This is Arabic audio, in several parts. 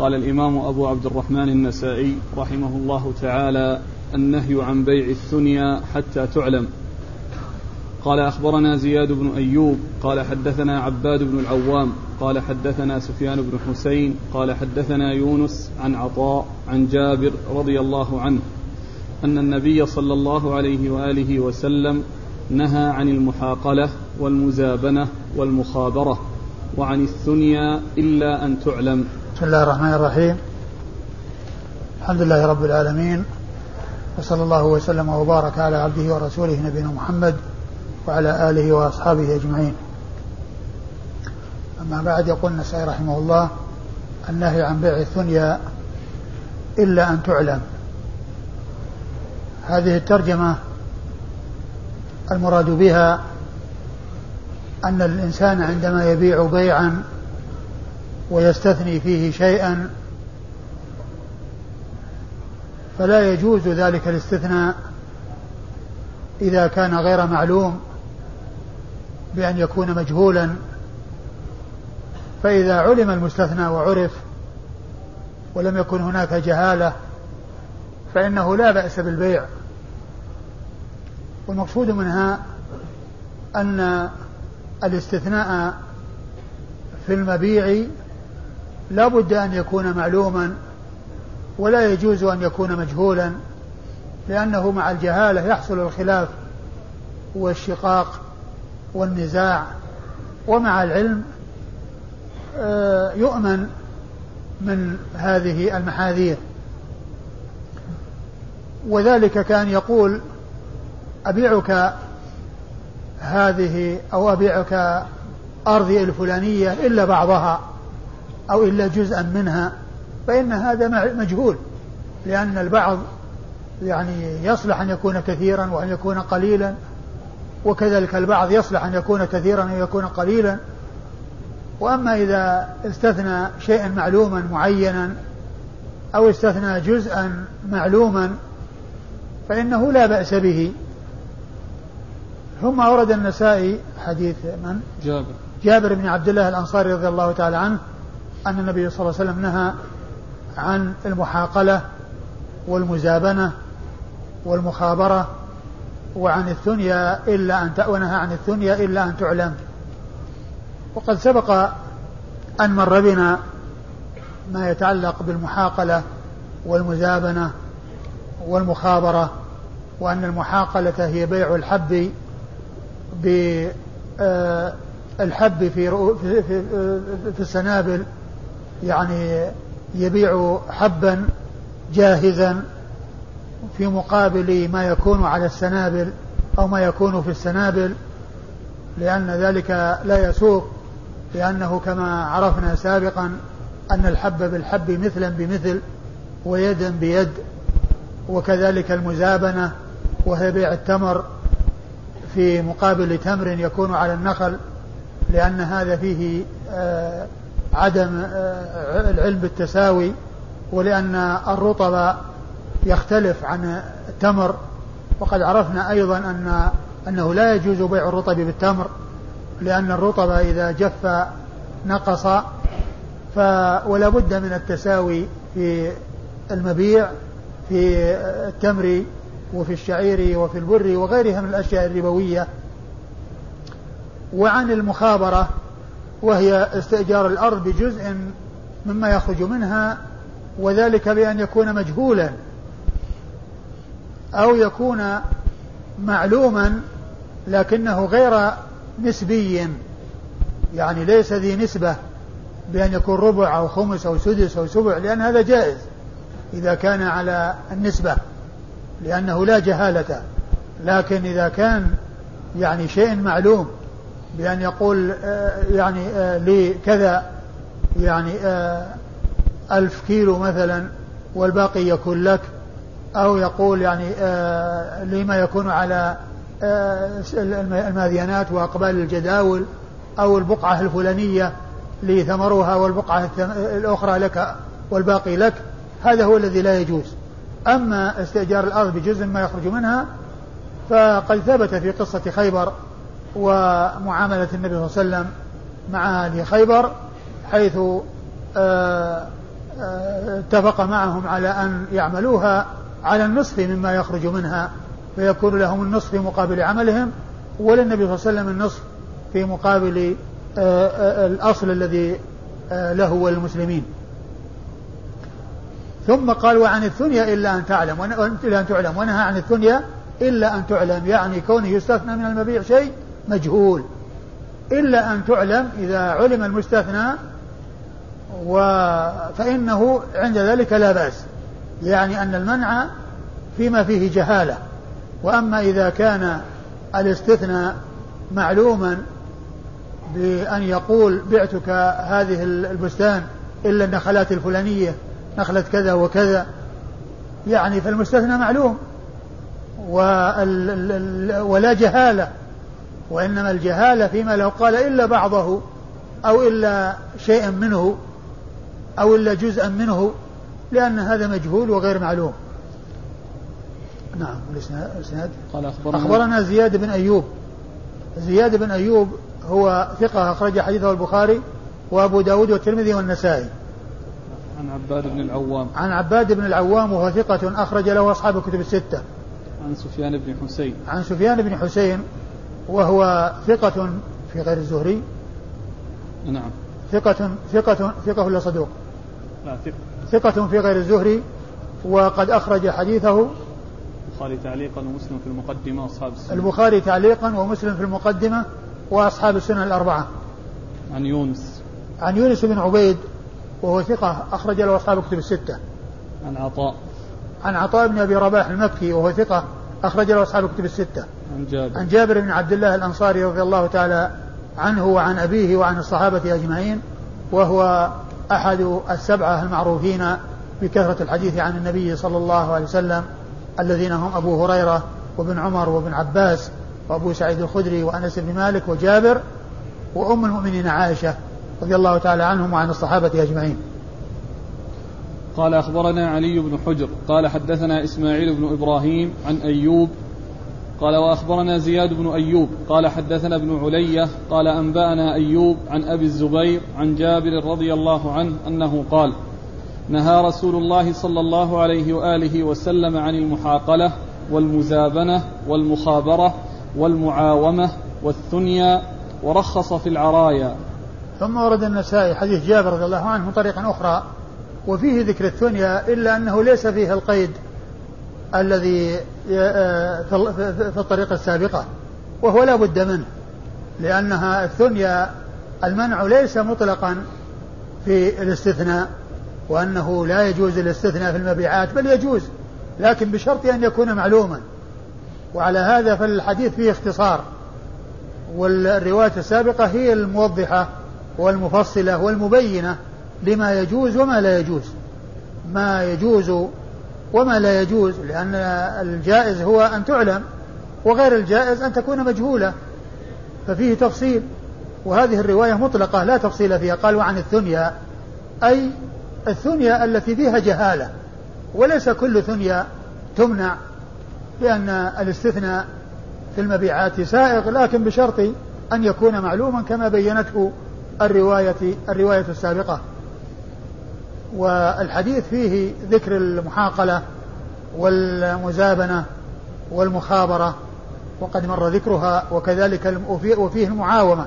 قال الإمام أبو عبد الرحمن النسائي رحمه الله تعالى النهي عن بيع الثنيا حتى تعلم. قال أخبرنا زياد بن أيوب قال حدثنا عباد بن العوام قال حدثنا سفيان بن حسين قال حدثنا يونس عن عطاء عن جابر رضي الله عنه أن النبي صلى الله عليه وآله وسلم نهى عن المحاقلة والمزابنة والمخابرة وعن الثنيا إلا أن تعلم. بسم الله الرحمن الرحيم. الحمد لله رب العالمين وصلى الله وسلم وبارك على عبده ورسوله نبينا محمد وعلى آله وأصحابه أجمعين. أما بعد يقول النسائي رحمه الله النهي عن بيع الثنيا إلا أن تعلم. هذه الترجمة المراد بها أن الإنسان عندما يبيع بيعا ويستثني فيه شيئا فلا يجوز ذلك الاستثناء إذا كان غير معلوم بأن يكون مجهولا. فإذا علم المستثنى وعرف ولم يكن هناك جهالة فإنه لا بأس بالبيع. والمقصود منها أن الاستثناء في المبيع لا بد أن يكون معلوما ولا يجوز أن يكون مجهولا لأنه مع الجهالة يحصل الخلاف والشقاق والنزاع ومع العلم آه، يؤمن من هذه المحاذير. وذلك كان يقول أبيعك هذه أو أبيعك أرضي الفلانية إلا بعضها. أو إلا جزءا منها فإن هذا مجهول لأن البعض يعني يصلح أن يكون كثيرا وأن يكون قليلا وكذلك البعض يصلح أن يكون كثيرا وأن يكون قليلا. وأما إذا استثنى شيئا معلوما معينا أو استثنى جزءا معلوما فإنه لا بأس به. ثم أورد النسائي حديث من؟ جابر. جابر بن عبد الله الأنصاري رضي الله تعالى عنه أن النبي صلى الله عليه وسلم نهى عن المحاقلة والمزابنة والمخابرة وعن الثنيا إلا أن ونهى عن الثنيا إلا أن تعلم. وقد سبق أن مر بنا ما يتعلق بالمحاقلة والمزابنة والمخابرة وأن المحاقلة هي بيع الحب بالحب في في, في السنابل يعني يبيع حبا جاهزا في مقابل ما يكون على السنابل أو ما يكون في السنابل لأن ذلك لا يسوق لأنه كما عرفنا سابقا أن الحب بالحب مثلا بمثل ويدا بيد وكذلك المزابنة وهي بيع التمر في مقابل تمر يكون على النخل لأن هذا فيه آه عدم آه، العلم بالتساوي ولأن الرطب يختلف عن التمر. وقد عرفنا أيضا أن أنه لا يجوز بيع الرطب بالتمر لأن الرطب إذا جف نقص ف ولا بد من التساوي في المبيع في التمر وفي الشعير وفي البر وغيرها من الأشياء الربوية. وعن المخابرة وهي استئجار الأرض بجزء مما يخرج منها وذلك بأن يكون مجهولا أو يكون معلوما لكنه غير نسبي يعني ليس ذي نسبة بأن يكون ربع أو خمس أو سدس أو سبع لأن هذا جائز إذا كان على النسبة لأنه لا جهالة لكن إذا كان يعني شيء معلوم بأن يقول آه، يعني آه، لي كذا يعني آه، ألف كيلو مثلا والباقي يكون لك أو يقول يعني لما يكون على الماذيانات وأقبال الجداول أو البقعة الفلانية لثمرها والبقعة الأخرى لك والباقي لك هذا هو الذي لا يجوز. أما استئجار الأرض بجزء ما يخرج منها فقد ثبت في قصة خيبر ومعاملة النبي صلى الله عليه وسلم مع أهل خيبر حيث آه، آآ اتفق معهم على أن يعملوها على النصف مما يخرج منها فيكون لهم النصف في مقابل عملهم وللنبي صلى الله عليه وسلم النصف في مقابل آه، آه، الأصل الذي آه، له وللمسلمين ثم قال وعن الثنيا إلا أن تعلم إلا أن تعلم ونهى عن الثنيا إلا أن تعلم. يعني كونه يستثنى من المبيع شيء مجهول إلا أن تعلم إذا علم المستثنى و فإنه عند ذلك لا بأس يعني أن المنع فيما فيه جهالة. وأما إذا كان الاستثناء معلوما بأن يقول بعتك هذه البستان إلا النخلات الفلانية نخلة كذا وكذا يعني فالمستثنى معلوم ولا جهالة. وإنما الجهالة فيما لو قال إلا بعضه أو إلا شيئا منه أو إلا جزءا منه لأن هذا مجهول وغير معلوم. نعم الإسناد قال أخبرنا, أخبرنا زياد بن أيوب. زياد بن أيوب هو ثقة أخرج حديثه البخاري وأبو داود والترمذي والنسائي. عن عباد بن العوام. عن عباد بن العوام وهو ثقة أخرج له أصحاب الكتب الستة. عن سفيان بن حسين. عن سفيان بن حسين وهو ثقة في غير الزهري. نعم. ثقة ثقة ثقة ولا صدوق؟ لا ثقة. ثقة في غير الزهري وقد أخرج حديثه البخاري تعليقا ومسلم في المقدمة وأصحاب السنة. البخاري تعليقا ومسلم في المقدمة وأصحاب السنة الأربعة. عن يونس. عن يونس بن عبيد وهو ثقة أخرج له أصحاب الكتب الستة. عن عطاء. عن عطاء بن أبي رباح المكي وهو ثقة. أخرج له أصحاب الكتب الستة. عن جابر. عن جابر بن عبد الله الأنصاري رضي الله تعالى عنه وعن أبيه وعن الصحابة أجمعين وهو أحد السبعة المعروفين بكثرة الحديث عن النبي صلى الله عليه وسلم الذين هم أبو هريرة وابن عمر وابن عباس وأبو سعيد الخدري وأنس بن مالك وجابر وأم المؤمنين عائشة رضي الله تعالى عنهم وعن الصحابة أجمعين. قال أخبرنا علي بن حجر قال حدثنا إسماعيل بن إبراهيم عن أيوب قال وأخبرنا زياد بن أيوب قال حدثنا ابن علية قال أنبأنا أيوب عن أبي الزبير عن جابر رضي الله عنه أنه قال نهى رسول الله صلى الله عليه وآله وسلم عن المحاقلة والمزابنة والمخابرة والمعاومة والثنيا ورخص في العرايا. ثم ورد النسائي حديث جابر رضي الله عنه من طريق أخرى وفيه ذكر الثنيا إلا أنه ليس فيه القيد الذي آه، في الطريقة السابقة وهو لا بد منه لأنها الثنيا المنع ليس مطلقا في الاستثناء وأنه لا يجوز الاستثناء في المبيعات بل يجوز لكن بشرط أن يكون معلوما. وعلى هذا فالحديث فيه اختصار والرواية السابقة هي الموضحة والمفصلة والمبينة لما يجوز وما لا يجوز. ما يجوز وما لا يجوز لأن الجائز هو أن تعلم وغير الجائز أن تكون مجهولة. ففيه تفصيل وهذه الرواية مطلقة لا تفصيل فيها قال وعن الثنيا أي الثنيا التي فيها جهالة وليس كل ثنيا تمنع لأن الاستثناء في المبيعات سائغ لكن بشرط أن يكون معلوما كما بينته الرواية الرواية السابقة. والحديث فيه ذكر المحاقلة والمزابنة والمخابرة وقد مر ذكرها وكذلك وفيه المعاومة.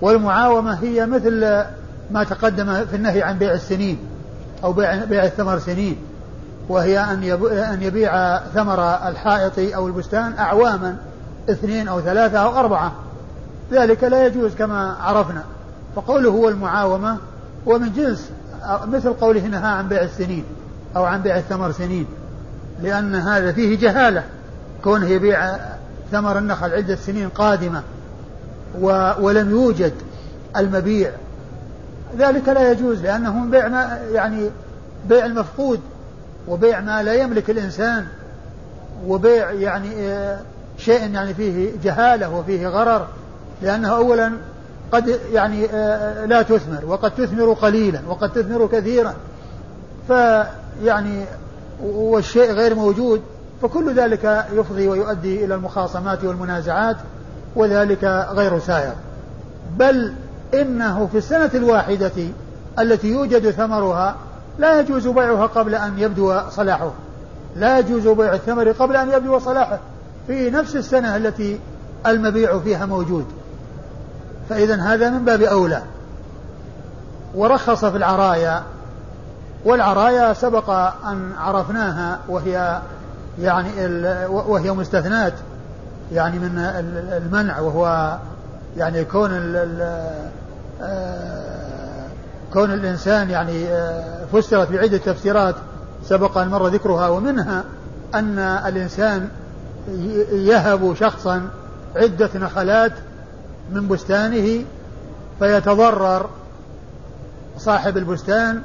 والمعاومة هي مثل ما تقدم في النهي عن بيع السنين أو بيع, بيع الثمر سنين وهي أن يبيع ثمر الحائط أو البستان أعواما اثنين أو ثلاثة أو أربعة. ذلك لا يجوز كما عرفنا. فقوله هو المعاومة ومن جنس مثل قوله نهى عن بيع السنين أو عن بيع الثمر سنين لأن هذا فيه جهالة كونه يبيع ثمر النخل عدة سنين قادمة و ولم يوجد المبيع. ذلك لا يجوز لأنه من بيع ما يعني بيع المفقود وبيع ما لا يملك الإنسان وبيع يعني آه، شيء يعني فيه جهالة وفيه غرر لأنه أولا قد يعني آه، لا تثمر وقد تثمر قليلا وقد تثمر كثيرا. فيعني والشيء غير موجود فكل ذلك يفضي ويؤدي إلى المخاصمات والمنازعات وذلك غير سائر. بل إنه في السنة الواحدة التي يوجد ثمرها لا يجوز بيعها قبل أن يبدو صلاحه. لا يجوز بيع الثمر قبل أن يبدو صلاحه. في نفس السنة التي المبيع فيها موجود. فإذا هذا من باب أولى. ورخص في العرايا والعرايا سبق أن عرفناها وهي يعني وهي مستثنات يعني من المنع وهو يعني كون آه، كون الإنسان يعني آه، فسرت بعدة تفسيرات سبق أن مر ذكرها ومنها أن الإنسان يهب شخصا عدة نخلات من بستانه فيتضرر صاحب البستان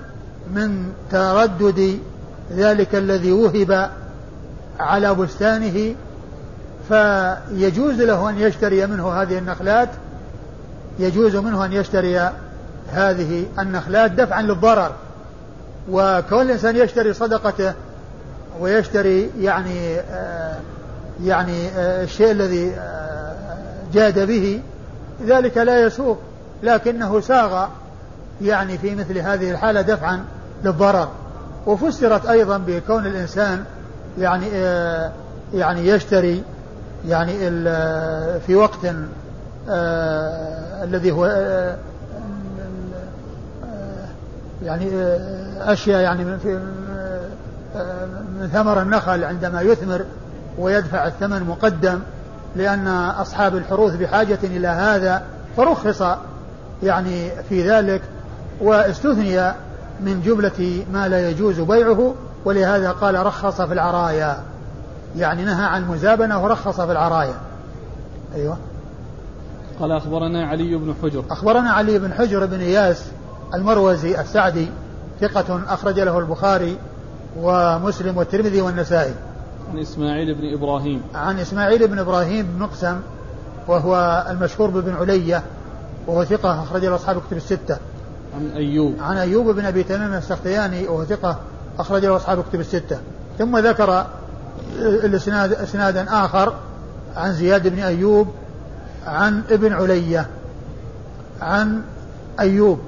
من تردد ذلك الذي وهب على بستانه فيجوز له أن يشتري منه هذه النخلات يجوز منه أن يشتري هذه النخلات دفعا للضرر. وكون الإنسان يشتري صدقته ويشتري يعني آه يعني آه الشيء الذي آه جاد به ذلك لا يسوق لكنه ساغ يعني في مثل هذه الحالة دفعا للضرر. وفسرت أيضا بكون الإنسان يعني آه يعني يشتري يعني في وقت آه الذي هو آه يعني آه أشياء يعني من, في آه من ثمر النخل عندما يثمر ويدفع الثمن مقدم. لأن أصحاب الحروث بحاجة إلى هذا فرخص يعني في ذلك واستثني من جملة ما لا يجوز بيعه ولهذا قال رخص في العرايا. يعني نهى عن المزابنة ورخص في العرايا. أيوة. قال أخبرنا علي بن حجر. أخبرنا علي بن حجر بن إياس المروزي السعدي ثقة أخرج له البخاري ومسلم والترمذي والنسائي. عن إسماعيل بن إبراهيم. عن إسماعيل بن إبراهيم بن مقسم وهو المشهور بابن علية وهو ثقة أخرج له أصحاب كتب الستة. عن أيوب. عن أيوب بن أبي تميم السختياني وهو ثقة أخرج له أصحاب كتب الستة. ثم ذكر الإسناد إسنادا آخر عن زياد بن أيوب عن ابن علية عن أيوب.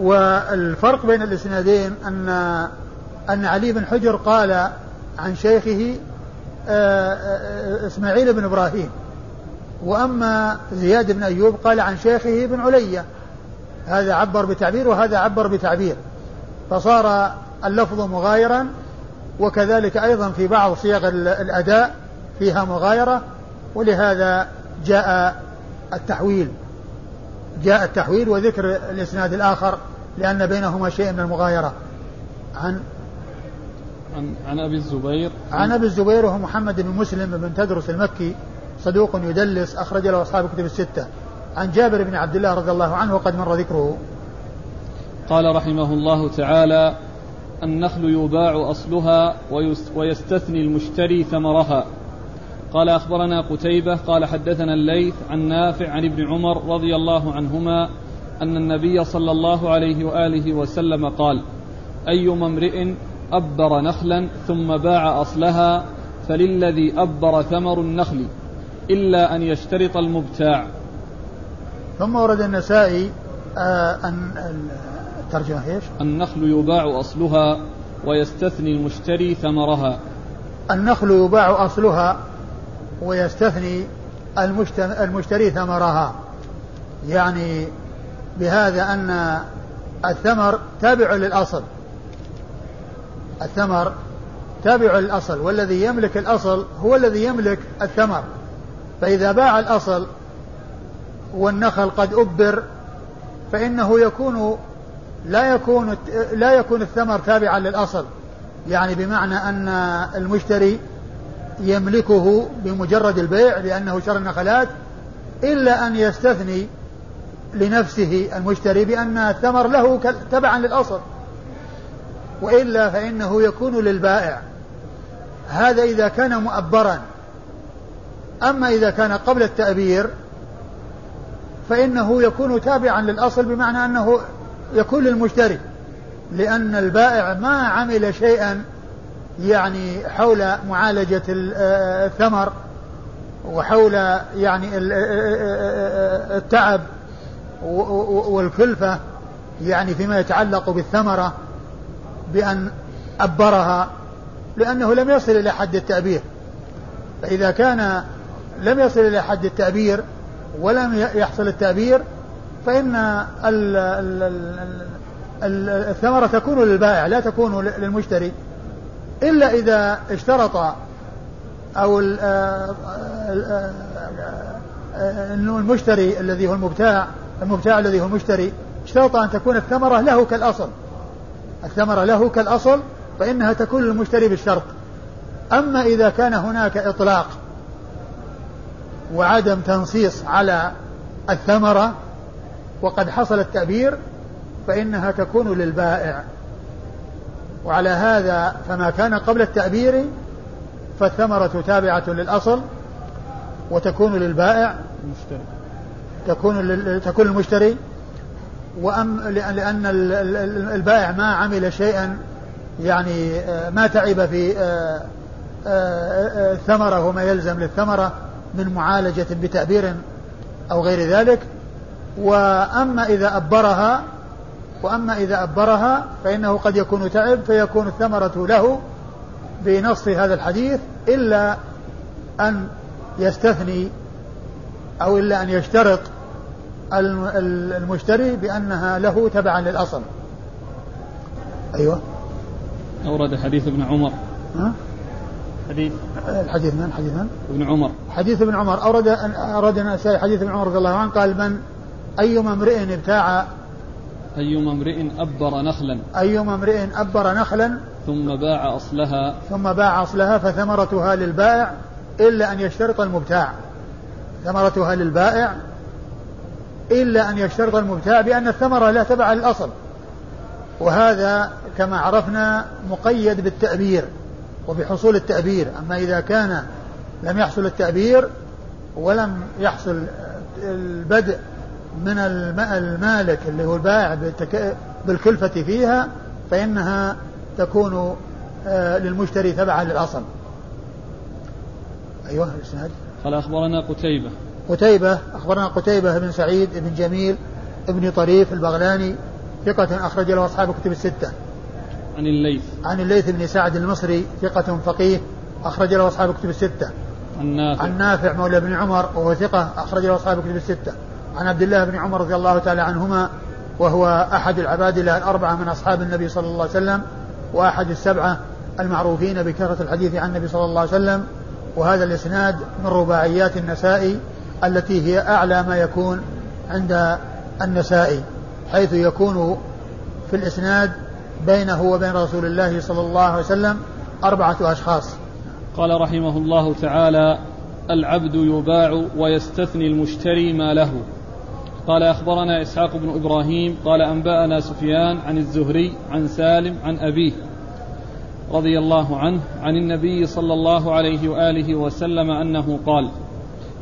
والفرق بين الإسنادين أن أن علي بن حجر قال عن شيخه آه، آه، إسماعيل بن إبراهيم. وأما زياد بن أيوب قال عن شيخه ابن علية. هذا عبر بتعبير وهذا عبر بتعبير. فصار اللفظ مغايرا وكذلك أيضا في بعض صيغ الأداء فيها مغايرة. ولهذا جاء التحويل. جاء التحويل وذكر الإسناد الآخر لأن بينهما شيء من المغايرة. عن عن عن أبي الزبير. عن أبي الزبير وهو محمد بن مسلم بن تدرس المكي صدوق يدلس أخرج له أصحاب الكتب الستة. عن جابر بن عبد الله رضي الله عنه وقد مر ذكره. قال رحمه الله تعالى النخل يباع أصلها ويستثني المشتري ثمرها. قال أخبرنا قتيبة قال حدثنا الليث عن نافع عن ابن عمر رضي الله عنهما أن النبي صلى الله عليه وآله وسلم قال أيما امرئ أبر نخلا ثم باع أصلها فللذي أبر ثمر النخل إلا أن يشترط المبتاع. ثم ورد النسائي آه أن الترجمة إيش؟ النخل يباع أصلها ويستثني المشتري ثمرها. النخل يباع أصلها ويستثني المشتري ثمرها. يعني بهذا أن الثمر تابع للأصل. الثمر تابع للأصل والذي يملك الأصل هو الذي يملك الثمر. فإذا باع الأصل والنخل قد أبر فإنه يكون لا يكون لا يكون الثمر تابعا للأصل. يعني بمعنى أن المشتري يملكه بمجرد البيع لأنه شر النخلات إلا أن يستثني لنفسه المشتري بأن الثمر له تبعا للأصل. وإلا فإنه يكون للبائع. هذا إذا كان مؤبرا. أما إذا كان قبل التأبير فإنه يكون تابعا للأصل بمعنى أنه يكون للمشتري. لأن البائع ما عمل شيئا يعني حول معالجة الثمر وحول يعني التعب والكلفة يعني فيما يتعلق بالثمرة. بأن أبرها لأنه لم يصل إلى حد التأبير. فإذا كان لم يصل إلى حد التأبير ولم يحصل التأبير فإن الثمرة تكون للبائع لا تكون للمشتري. إلا إذا اشترط أو المشتري الذي هو المبتاع المبتاع الذي هو المشتري اشترط أن تكون الثمرة له كالأصل. الثمرة له كالأصل فإنها تكون للمشتري بالشرط. أما إذا كان هناك إطلاق وعدم تنصيص على الثمرة وقد حصل التأبير فإنها تكون للبائع. وعلى هذا فما كان قبل التأبير فالثمرة تابعة للأصل وتكون للبائع المشتري تكون تكون المشتري وأم لأن البائع ما عمل شيئا يعني آه، ما تعب في آه، آه، الثمرة وما يلزم للثمرة من معالجة بتأبير أو غير ذلك. وأما إذا أبرها وأما إذا أبرها فإنه قد يكون تعب فيكون الثمرة له بنص هذا الحديث إلا أن يستثني أو إلا أن يشترط المشتري بأنها له تبعا للأصل. أيوة. أورد حديث ابن عمر. ها؟ حديث. الحديث من؟ حديث من؟ ابن عمر. حديث ابن عمر. أورد أورد النسائي حديث ابن عمر رضي الله عنه قال من أيما امرئ ابتاع أيما امرئ أبر نخلا. أيما امرئ أبر نخلا. ثم باع أصلها. ثم باع أصلها فثمرتها للبائع إلا أن يشترط المبتاع. ثمرتها للبائع إلا أن يشترط المبتاع بأن الثمرة لا تبع للأصل. وهذا كما عرفنا مقيد بالتأبير وبحصول التأبير أما إذا كان لم يحصل التأبير ولم يحصل البدء من المالك اللي هو البائع بالكلفة فيها فإنها تكون آه، للمشتري تبعا للأصل. أيوه الإسناد قال أخبرنا قتيبة. قتيبة أخبرنا قتيبة بن سعيد بن جميل بن طريف البغلاني ثقة أخرج له أصحاب كتب الستة. عن الليث. عن الليث بن سعد المصري ثقة فقيه أخرج له أصحاب كتب الستة. عن نافع. عن نافع مولى بن عمر وهو ثقة أخرج له أصحاب كتب الستة. عن عبد الله بن عمر رضي الله تعالى عنهما وهو أحد العباد الله الأربعة من أصحاب النبي صلى الله عليه وسلم وأحد السبعة المعروفين بكثرة الحديث عن النبي صلى الله عليه وسلم وهذا الإسناد من رباعيات النسائي التي هي أعلى ما يكون عند النسائي حيث يكون في الإسناد بينه وبين رسول الله صلى الله عليه وسلم أربعة أشخاص. قال رحمه الله تعالى العبد يباع ويستثني المشتري ما له. قال أخبرنا إسحاق بن إبراهيم قال أنبأنا سفيان عن الزهري عن سالم عن أبيه رضي الله عنه عن النبي صلى الله عليه وآله وسلم أنه قال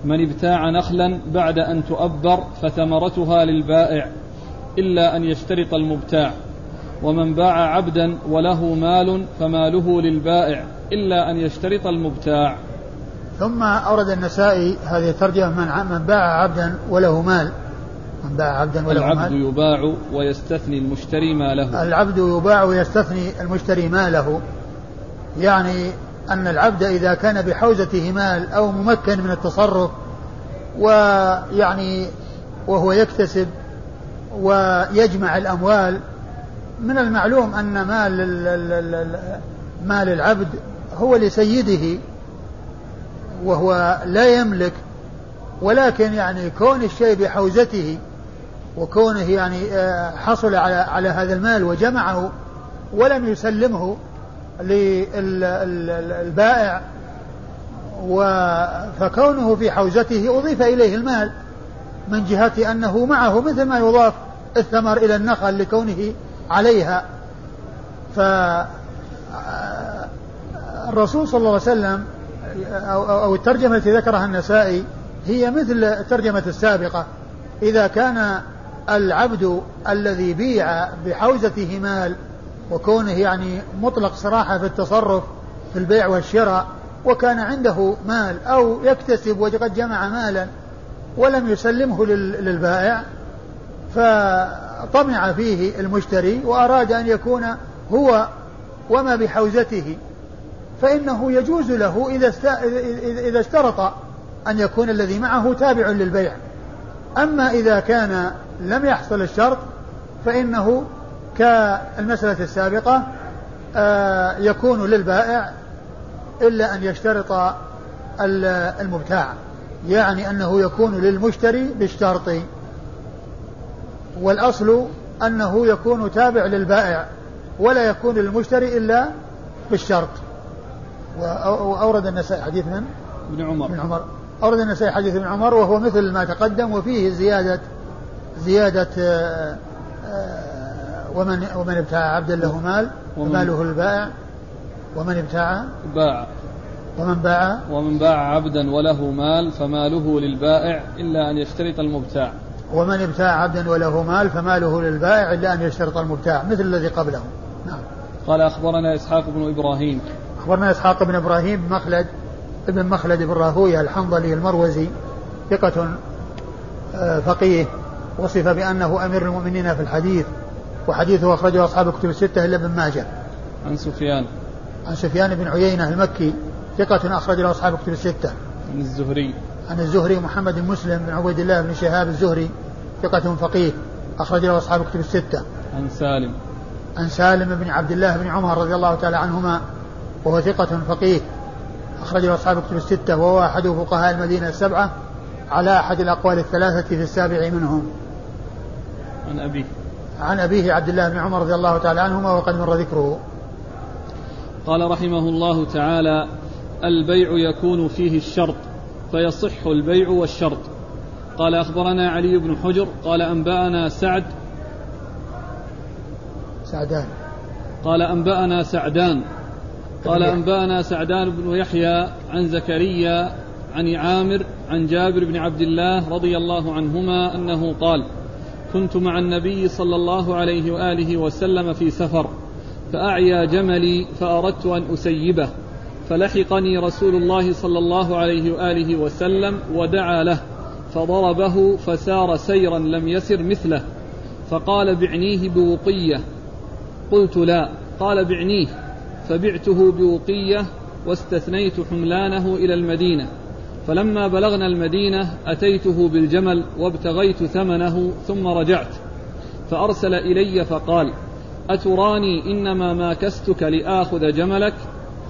من ابتاع نخلا بعد أن تؤبر فثمرتها للبائع إلا أن يشترط المبتاع. ومن باع عبدا وله مال فماله للبائع إلا أن يشترط المبتاع. ثم أورد النسائي هذه الترجمة من من باع عبدا وله مال. من باع عبدا وله العبد مال. العبد يباع ويستثني المشتري ماله. العبد يباع ويستثني المشتري ماله. يعني أن العبد إذا كان بحوزته مال أو ممكن من التصرف ويعني وهو يكتسب ويجمع الأموال من المعلوم أن مال مال العبد هو لسيده وهو لا يملك ولكن يعني كون الشيء بحوزته وكونه يعني آه، حصل على على هذا المال وجمعه ولم يسلمه للبائع فكونه في حوزته أضيف إليه المال من جهة أنه معه مثل ما يضاف الثمر إلى النخل لكونه عليها. فالرسول صلى الله عليه وسلم أو الترجمة التي ذكرها النسائي هي مثل الترجمة السابقة. إذا كان العبد الذي بيع بحوزته مال وكونه يعني مطلق صراحة في التصرف في البيع والشراء وكان عنده مال أو يكتسب وقد جمع مالا ولم يسلمه للبائع فطمع فيه المشتري وأراد أن يكون هو وما بحوزته. فإنه يجوز له إذا إذا اشترط أن يكون الذي معه تابع للبيع. أما إذا كان لم يحصل الشرط فإنه كالمسألة السابقة آه، يكون للبائع إلا أن يشترط المبتاع. يعني أنه يكون للمشتري بالشرط والأصل أنه يكون تابع للبائع ولا يكون للمشتري إلا بالشرط. وأورد النسائي حديث من؟ ابن عمر. ابن عمر. أورد النسائي حديث ابن عمر وهو مثل ما تقدم وفيه زيادة زيادة آه، آه، ومن ومن ابتاع عبدا له مال وماله البائع ومن ابتاع باع. ومن باع. ومن باع عبدا وله مال فماله للبائع إلا أن يشترط المبتاع. ومن ابتاع عبدا وله مال فماله للبائع إلا أن يشترط المبتاع مثل الذي قبله. نعم. قال أخبرنا إسحاق بن إبراهيم. أخبرنا إسحاق بن إبراهيم بن مخلد ابن مخلد بن راهوية الحنظلي المروزي ثقة آه، فقيه وصف بأنه أمير المؤمنين في الحديث. وحديثه أخرجه أصحاب كتب الستة إلا ابن ماجه. عن سفيان. عن سفيان بن عيينة المكي ثقة أخرج له أصحاب كتب الستة. عن الزهري. عن الزهري محمد بن مسلم بن عبيد الله بن شهاب الزهري ثقة فقيه أخرج له أصحاب كتب الستة. عن سالم. عن سالم بن عبد الله بن عمر رضي الله تعالى عنهما وهو ثقة فقيه أخرج له أصحاب كتب الستة وهو أحد فقهاء المدينة السبعة على أحد الأقوال الثلاثة في السابع منهم. عن أبيه. عن أبيه عبد الله بن عمر رضي الله تعالى عنهما وقد مر ذكره. قال رحمه الله تعالى البيع يكون فيه الشرط فيصح البيع والشرط. قال أخبرنا علي بن حجر قال أنبأنا سعد. سعدان. قال أنبأنا سعدان. قال أنبأنا سعدان بن يحيى عن زكريا عن عامر عن جابر بن عبد الله رضي الله عنهما أنه قال كنت مع النبي صلى الله عليه وآله وسلم في سفر فأعيا جملي فأردت أن أسيبه فلحقني رسول الله صلى الله عليه وآله وسلم ودعا له فضربه فسار سيرا لم يسر مثله فقال بعنيه بوقية قلت لا قال بعنيه فبعته بوقية واستثنيت حملانه إلى المدينة. فلما بلغنا المدينة أتيته بالجمل وابتغيت ثمنه ثم رجعت فأرسل إلي فقال أتراني إنما ماكستك لآخذ جملك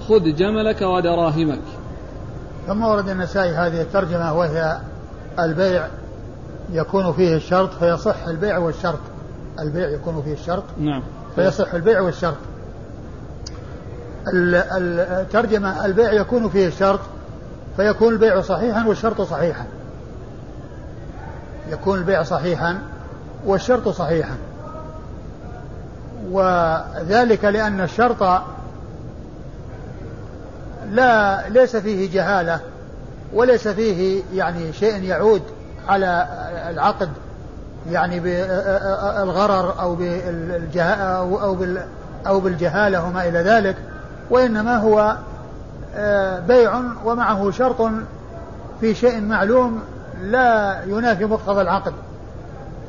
خذ جملك ودراهمك. ثم ورد النسائي هذه الترجمة وهي البيع يكون فيه الشرط فيصح البيع والشرط. البيع يكون فيه الشرط نعم. فيصح البيع والشرط. الترجمة البيع يكون فيه الشرط فيكون البيع صحيحا والشرط صحيحا. يكون البيع صحيحا والشرط صحيحا. وذلك لأن الشرط لا ليس فيه جهالة وليس فيه يعني شيء يعود على العقد يعني بالغرر أو أو أو بالجهالة وما إلى ذلك وإنما هو بيع ومعه شرط في شيء معلوم لا ينافي مقتضى العقد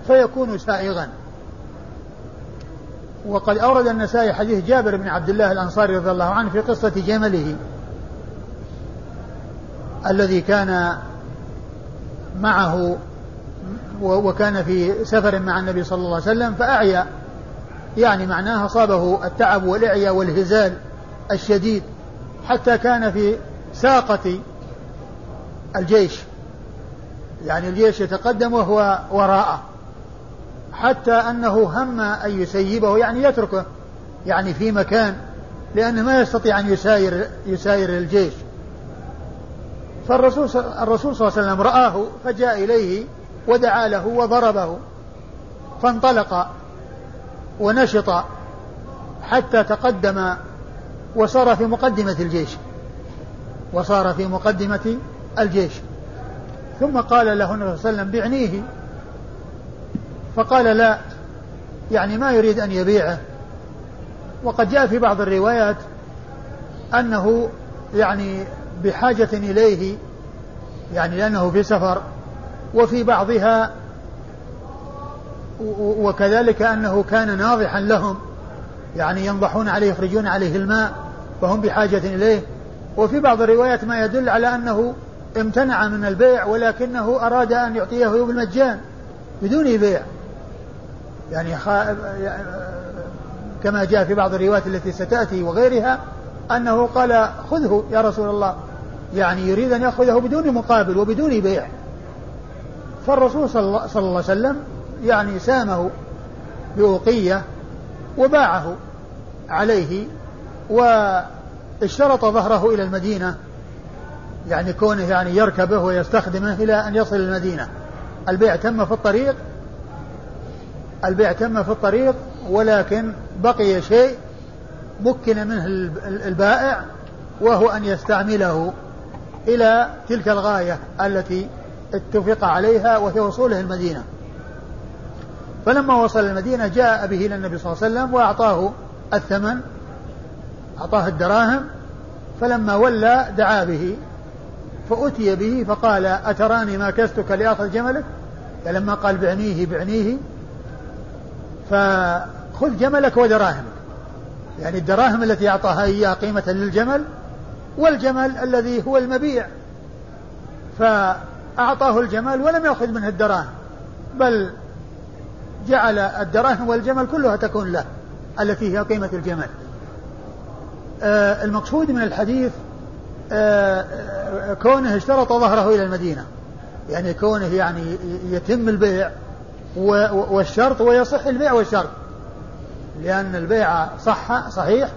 فيكون سائغا. وقد أورد النسائي حديث جابر بن عبد الله الأنصاري رضي الله عنه في قصة جمله الذي كان معه وكان في سفر مع النبي صلى الله عليه وسلم فأعيا يعني معناه أصابه التعب والإعياء والهزال الشديد. حتى كان في ساقة الجيش. يعني الجيش يتقدم وهو وراءه. حتى أنه هم أن يسيبه يعني يتركه يعني في مكان لأنه ما يستطيع أن يساير يساير الجيش. فالرسول الرسول صلى الله عليه وسلم رآه فجاء إليه ودعا له وضربه. فانطلق ونشط حتى تقدم وصار في مقدمة الجيش. وصار في مقدمة الجيش. ثم قال له النبي صلى الله عليه وسلم بعنيه. فقال لا يعني ما يريد أن يبيعه. وقد جاء في بعض الروايات أنه يعني بحاجة إليه يعني لأنه في سفر وفي بعضها وكذلك أنه كان ناضحا لهم يعني ينضحون عليه يخرجون عليه الماء. فهم بحاجة إليه. وفي بعض الروايات ما يدل على أنه امتنع من البيع ولكنه أراد أن يعطيه بالمجان بدون بيع. يعني كما جاء في بعض الروايات التي ستأتي وغيرها أنه قال خذه يا رسول الله. يعني يريد أن يأخذه بدون مقابل وبدون بيع. فالرسول صلى الله عليه وسلم يعني سامه بأوقية وباعه عليه واشترط ظهره إلى المدينة يعني كونه يعني يركبه ويستخدمه إلى أن يصل المدينة. البيع تم في الطريق البيع تم في الطريق ولكن بقي شيء مكن منه البائع وهو أن يستعمله إلى تلك الغاية التي اتفق عليها وهي وصوله المدينة. فلما وصل المدينة جاء به إلى النبي صلى الله عليه وسلم وأعطاه الثمن أعطاه الدراهم فلما ولى دعا به فأتي به فقال أتراني ما كستك لآخذ جملك؟ فلما قال بعنيه بعنيه فخذ جملك ودراهمك. يعني الدراهم التي أعطاها إياه قيمة للجمل والجمل الذي هو المبيع. فأعطاه الجمل ولم يأخذ منه الدراهم بل جعل الدراهم والجمل كلها تكون له التي هي قيمة الجمل. المقصود من الحديث آه كونه اشترط ظهره إلى المدينة. يعني كونه يعني يتم البيع والشرط ويصح البيع والشرط. لأن البيع صح صحيح.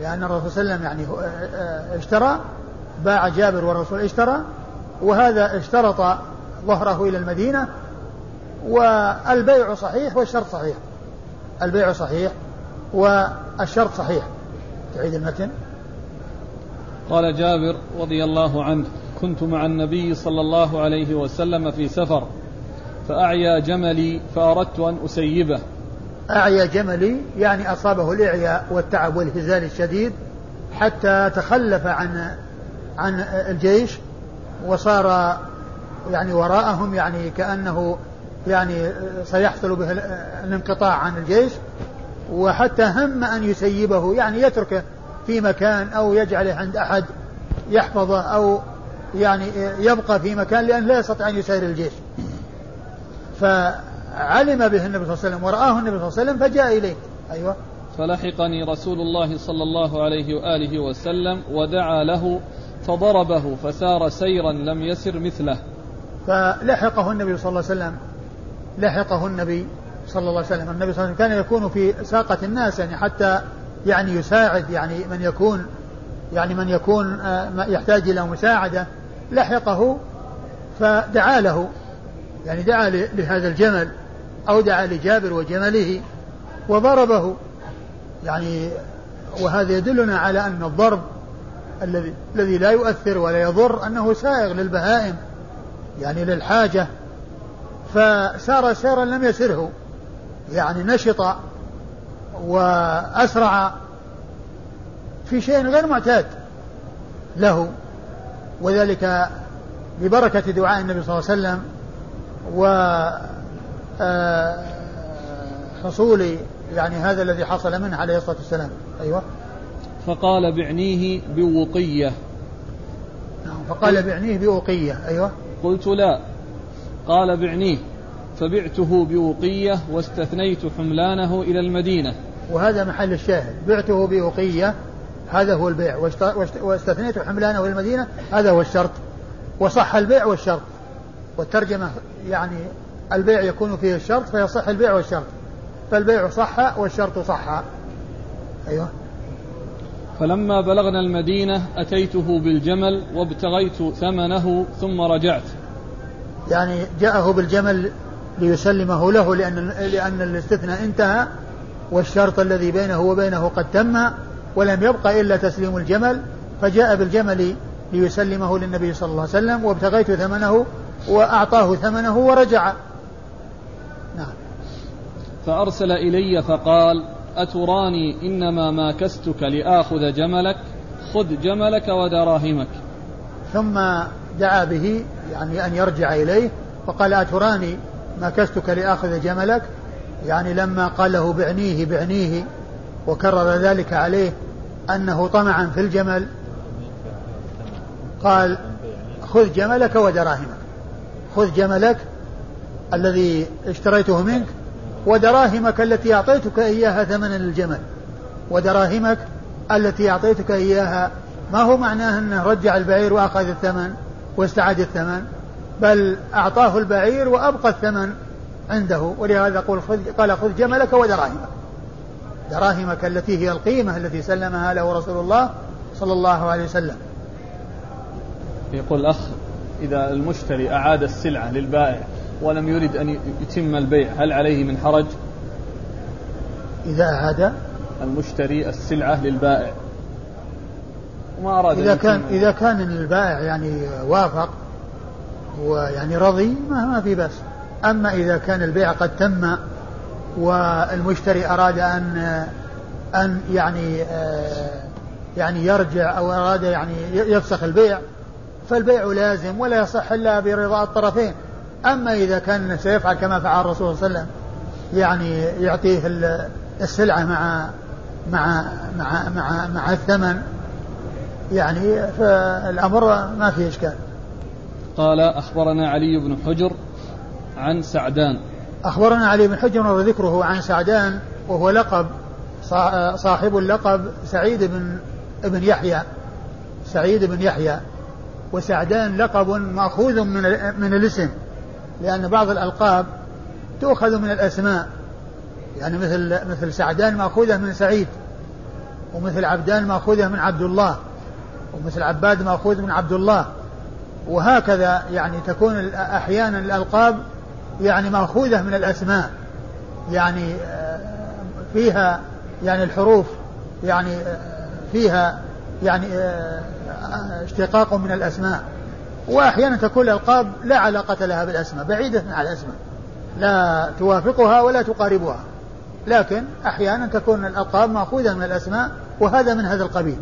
لأن الرسول صلى الله عليه وسلم يعني آه، آه، اشترى باع جابر والرسول اشترى وهذا اشترط ظهره إلى المدينة. والبيع صحيح والشرط صحيح. البيع صحيح والشرط صحيح. تعيد المتن؟ قال جابر رضي الله عنه كنت مع النبي صلى الله عليه وسلم في سفر فأعيا جملي فأردت أن أسيبه. أعيا جملي يعني أصابه الإعياء والتعب والهزال الشديد حتى تخلف عن عن الجيش وصار يعني وراءهم يعني كأنه يعني سيحصل به الانقطاع عن الجيش. وحتى هم أن يسيبه يعني يتركه في مكان أو يجعله عند أحد يحفظه أو يعني يبقى في مكان لأن لا يستطيع أن يسير الجيش. فعلم به النبي صلى الله عليه وسلم ورآه النبي صلى الله عليه وسلم فجاء إليه. أيوة. فلحقني رسول الله صلى الله عليه وآله وسلم ودعا له فضربه فسار سيرا لم يسر مثله. فلحقه النبي صلى الله عليه وسلم. لحقه النبي صلى الله عليه وسلم. النبي صلى الله عليه وسلم كان يكون في ساقة الناس يعني حتى يعني يساعد يعني من يكون يعني من يكون آه، يحتاج إلى مساعدة لحقه فدعا له. يعني دعا لهذا الجمل أو دعا لجابر وجمله وضربه. يعني وهذا يدلنا على أن الضرب الذي الذي لا يؤثر ولا يضر أنه سائغ للبهائم يعني للحاجة. فسار سيرا لم يسره. يعني نشط وأسرع في شيء غير معتاد له وذلك ببركة دعاء النبي صلى الله عليه وسلم و آه، حصول يعني هذا الذي حصل منه عليه الصلاة والسلام. أيوة. فقال بعنيه بوقية. نعم فقال بعنيه بوقية. أيوة. قلت لا. قال بعنيه. فبعته بوقية واستثنيت حملانه إلى المدينة. وهذا محل الشاهد. بعته بوقية هذا هو البيع. واستثنيت حملانه إلى المدينة هذا هو الشرط. وصح البيع والشرط. والترجمة يعني البيع يكون فيه الشرط فيصح البيع والشرط. فالبيع صح والشرط صح. أيوه. فلما بلغنا المدينة أتيته بالجمل وابتغيت ثمنه ثم رجعت. يعني جاءه بالجمل ليسلمه له لأن لأن الاستثناء انتهى والشرط الذي بينه وبينه قد تم ولم يبقى إلا تسليم الجمل فجاء بالجمل ليسلمه للنبي صلى الله عليه وسلم وابتغيت ثمنه وأعطاه ثمنه ورجع. نعم. فأرسل إلي فقال أتراني إنما ما كستك لآخذ جملك خذ جملك ودراهمك. ثم دعا به يعني أن يرجع إليه فقال أتراني ما كستك لآخذ جملك؟ يعني لما قال له بعنيه بعنيه وكرر ذلك عليه أنه طمعا في الجمل قال خذ جملك ودراهمك. خذ جملك الذي اشتريته منك ودراهمك التي أعطيتك إياها ثمنا للجمل ودراهمك التي أعطيتك إياها ما هو معناه أنه رجع البعير وأخذ الثمن واستعاد الثمن؟ بل أعطاه البعير وأبقى الثمن عنده ولهذا قال خذ قال خذ جملك ودراهمك. دراهمك التي هي القيمة التي سلمها له رسول الله صلى الله عليه وسلم. يقول الأخ إذا المشتري أعاد السلعة للبائع ولم يرد أن يتم البيع هل عليه من حرج؟ إذا أعاد؟ المشتري السلعة للبائع. وما أراد إذا كان إذا كان البائع يعني وافق ويعني رضي ما ما في بس أما إذا كان البيع قد تم والمشتري أراد أن أن يعني يعني يرجع أو أراد يعني يفسخ البيع فالبيع لازم ولا يصح إلا برضا الطرفين. أما إذا كان سيفعل كما فعل الرسول صلى الله عليه وسلم يعني يعطيه السلعة مع مع مع مع مع الثمن يعني فالأمر ما فيه إشكال. قال أخبرنا علي بن حجر عن سعدان. أخبرنا علي بن حجر وذكره عن سعدان وهو لقب صاحب اللقب سعيد بن ابن يحيى سعيد بن يحيى. وسعدان لقب مأخوذ من من الاسم لأن بعض الألقاب تؤخذ من الأسماء. يعني مثل مثل سعدان مأخوذة من سعيد ومثل عبدان مأخوذة من عبد الله ومثل عباد مأخوذ من عبد الله. وهكذا يعني تكون أحيانا الألقاب يعني مأخوذة من الأسماء. يعني آه، فيها يعني الحروف يعني آه، فيها يعني آه، اشتقاق من الأسماء. وأحيانا تكون الألقاب لا علاقة لها بالأسماء بعيدة عن الأسماء. لا توافقها ولا تقاربها. لكن أحيانا تكون الألقاب مأخوذة من الأسماء وهذا من هذا القبيل.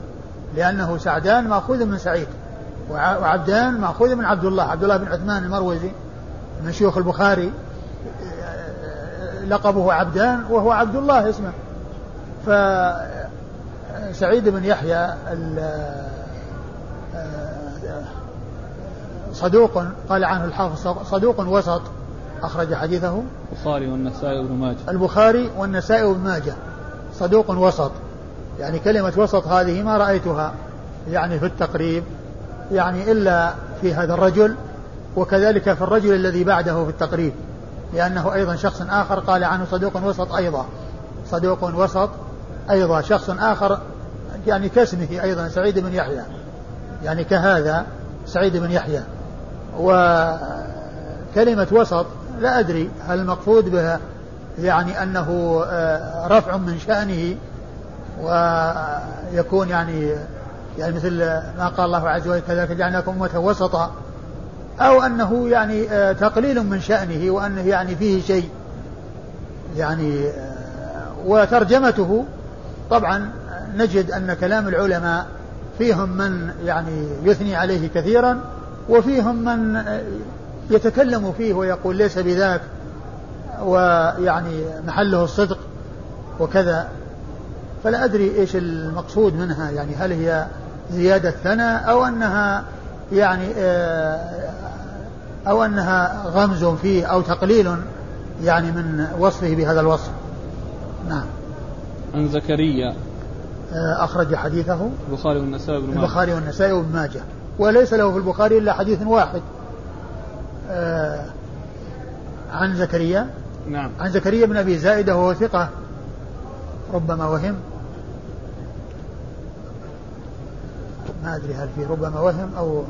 لأنه سعدان مأخوذ من سعيد. وعبدان مأخوذ من عبد الله عبد الله بن عثمان المروزي من شيوخ البخاري لقبه عبدان وهو عبد الله اسمه. فسعيد بن يحيى صدوق قال عنه الحافظ صدوق وسط أخرج حديثه. البخاري والنسائي وابن ماجه. البخاري والنسائي وابن ماجه صدوق وسط. يعني كلمة وسط هذه ما رأيتها يعني في التقريب. يعني إلا في هذا الرجل وكذلك في الرجل الذي بعده في التقريب لأنه أيضا شخص آخر قال عنه صدوق وسط أيضا صدوق وسط أيضا شخص آخر يعني كاسمه أيضا سعيد بن يحيى يعني كهذا سعيد بن يحيى. وكلمة وسط لا أدري هل المقصود بها يعني أنه آه، رفع من شأنه ويكون يعني يعني مثل ما قال الله عز وجل كذلك جعلناكم أمة وسطا أو أنه يعني آه، تقليل من شأنه وأنه يعني فيه شيء يعني آه، وترجمته طبعا نجد أن كلام العلماء فيهم من يعني يثني عليه كثيرا وفيهم من آه، يتكلم فيه ويقول ليس بذاك ويعني محله الصدق وكذا. فلا أدري إيش المقصود منها يعني هل هي زيادة ثناء أو أنها يعني آه، أو أنها غمز فيه أو تقليل يعني من وصفه بهذا الوصف. نعم. عن زكريا. آه، أخرج حديثه. البخاري والنسائي وابن البخاري والنسائي وابن ماجه. وليس له في البخاري إلا حديث واحد. آه، عن زكريا. نعم. عن زكريا بن أبي زائدة وهو ثقة. ربما وهم. ما أدري هل في ربما وهم أو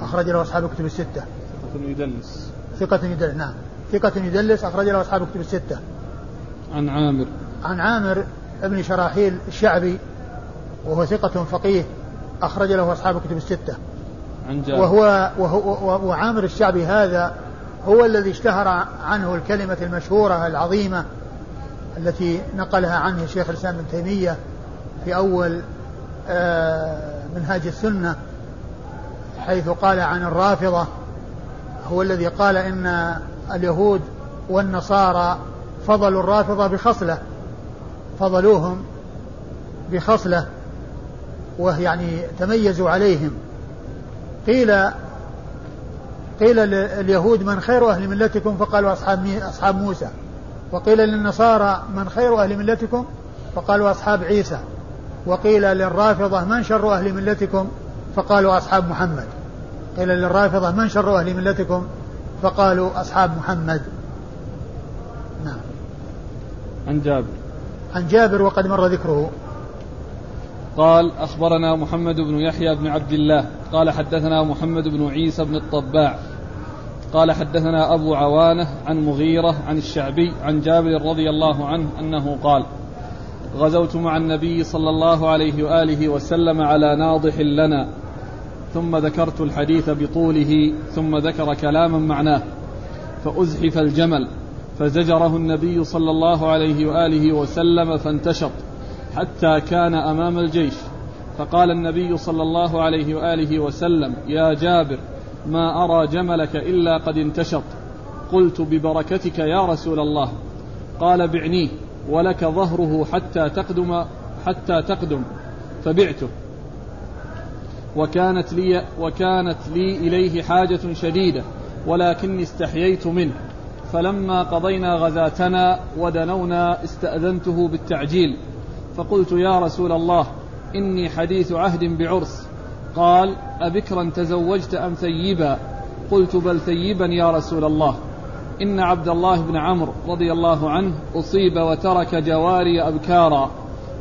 أخرج له أصحاب الكتب الستة. ثقة يدلس. ثقة يدلس نعم. ثقة يدلس أخرج له أصحاب الكتب الستة. عن عامر. عن عامر ابن شراحيل الشعبي وهو ثقة فقيه أخرج له أصحاب الكتب الستة. عن جابر. وهو, وهو وعامر الشعبي هذا هو الذي اشتهر عنه الكلمة المشهورة العظيمة التي نقلها عنه شيخ الإسلام ابن تيمية في أول منهاج السنة حيث قال عن الرافضة هو الذي قال إن اليهود والنصارى فضلوا الرافضة بخصلة فضلوهم بخصلة ويعني تميزوا عليهم. قيل قيل لليهود من خير أهل ملتكم؟ فقالوا أصحاب أصحاب موسى. وقيل للنصارى من خير أهل ملتكم؟ فقالوا أصحاب عيسى. وقيل للرافضة من شر أهل ملتكم؟ فقالوا أصحاب محمد. قيل للرافضة من شر أهل ملتكم؟ فقالوا أصحاب محمد. نعم. عن جابر. عن جابر وقد مر ذكره. قال أخبرنا محمد بن يحيى بن عبد الله. قال حدثنا محمد بن عيسى بن الطباع. قال حدثنا أبو عوانة عن مغيرة عن الشعبي عن جابر رضي الله عنه أنه قال غزوت مع النبي صلى الله عليه وآله وسلم على ناضح لنا. ثم ذكرت الحديث بطوله ثم ذكر كلاما معناه. فأزحف الجمل فزجره النبي صلى الله عليه وآله وسلم فانتشط حتى كان أمام الجيش. فقال النبي صلى الله عليه وآله وسلم يا جابر ما أرى جملك إلا قد انتشط. قلت ببركتك يا رسول الله. قال بعنيه. ولك ظهره حتى تقدم حتى تقدم. فبعته. وكانت لي وكانت لي إليه حاجة شديدة ولكني استحييت منه. فلما قضينا غزاتنا ودنونا استأذنته بالتعجيل. فقلت يا رسول الله إني حديث عهد بعرس. قال أبكرا تزوجت أم ثيبا؟ قلت بل ثيبا يا رسول الله. إن عبد الله بن عمرو رضي الله عنه أصيب وترك جواري أبكارا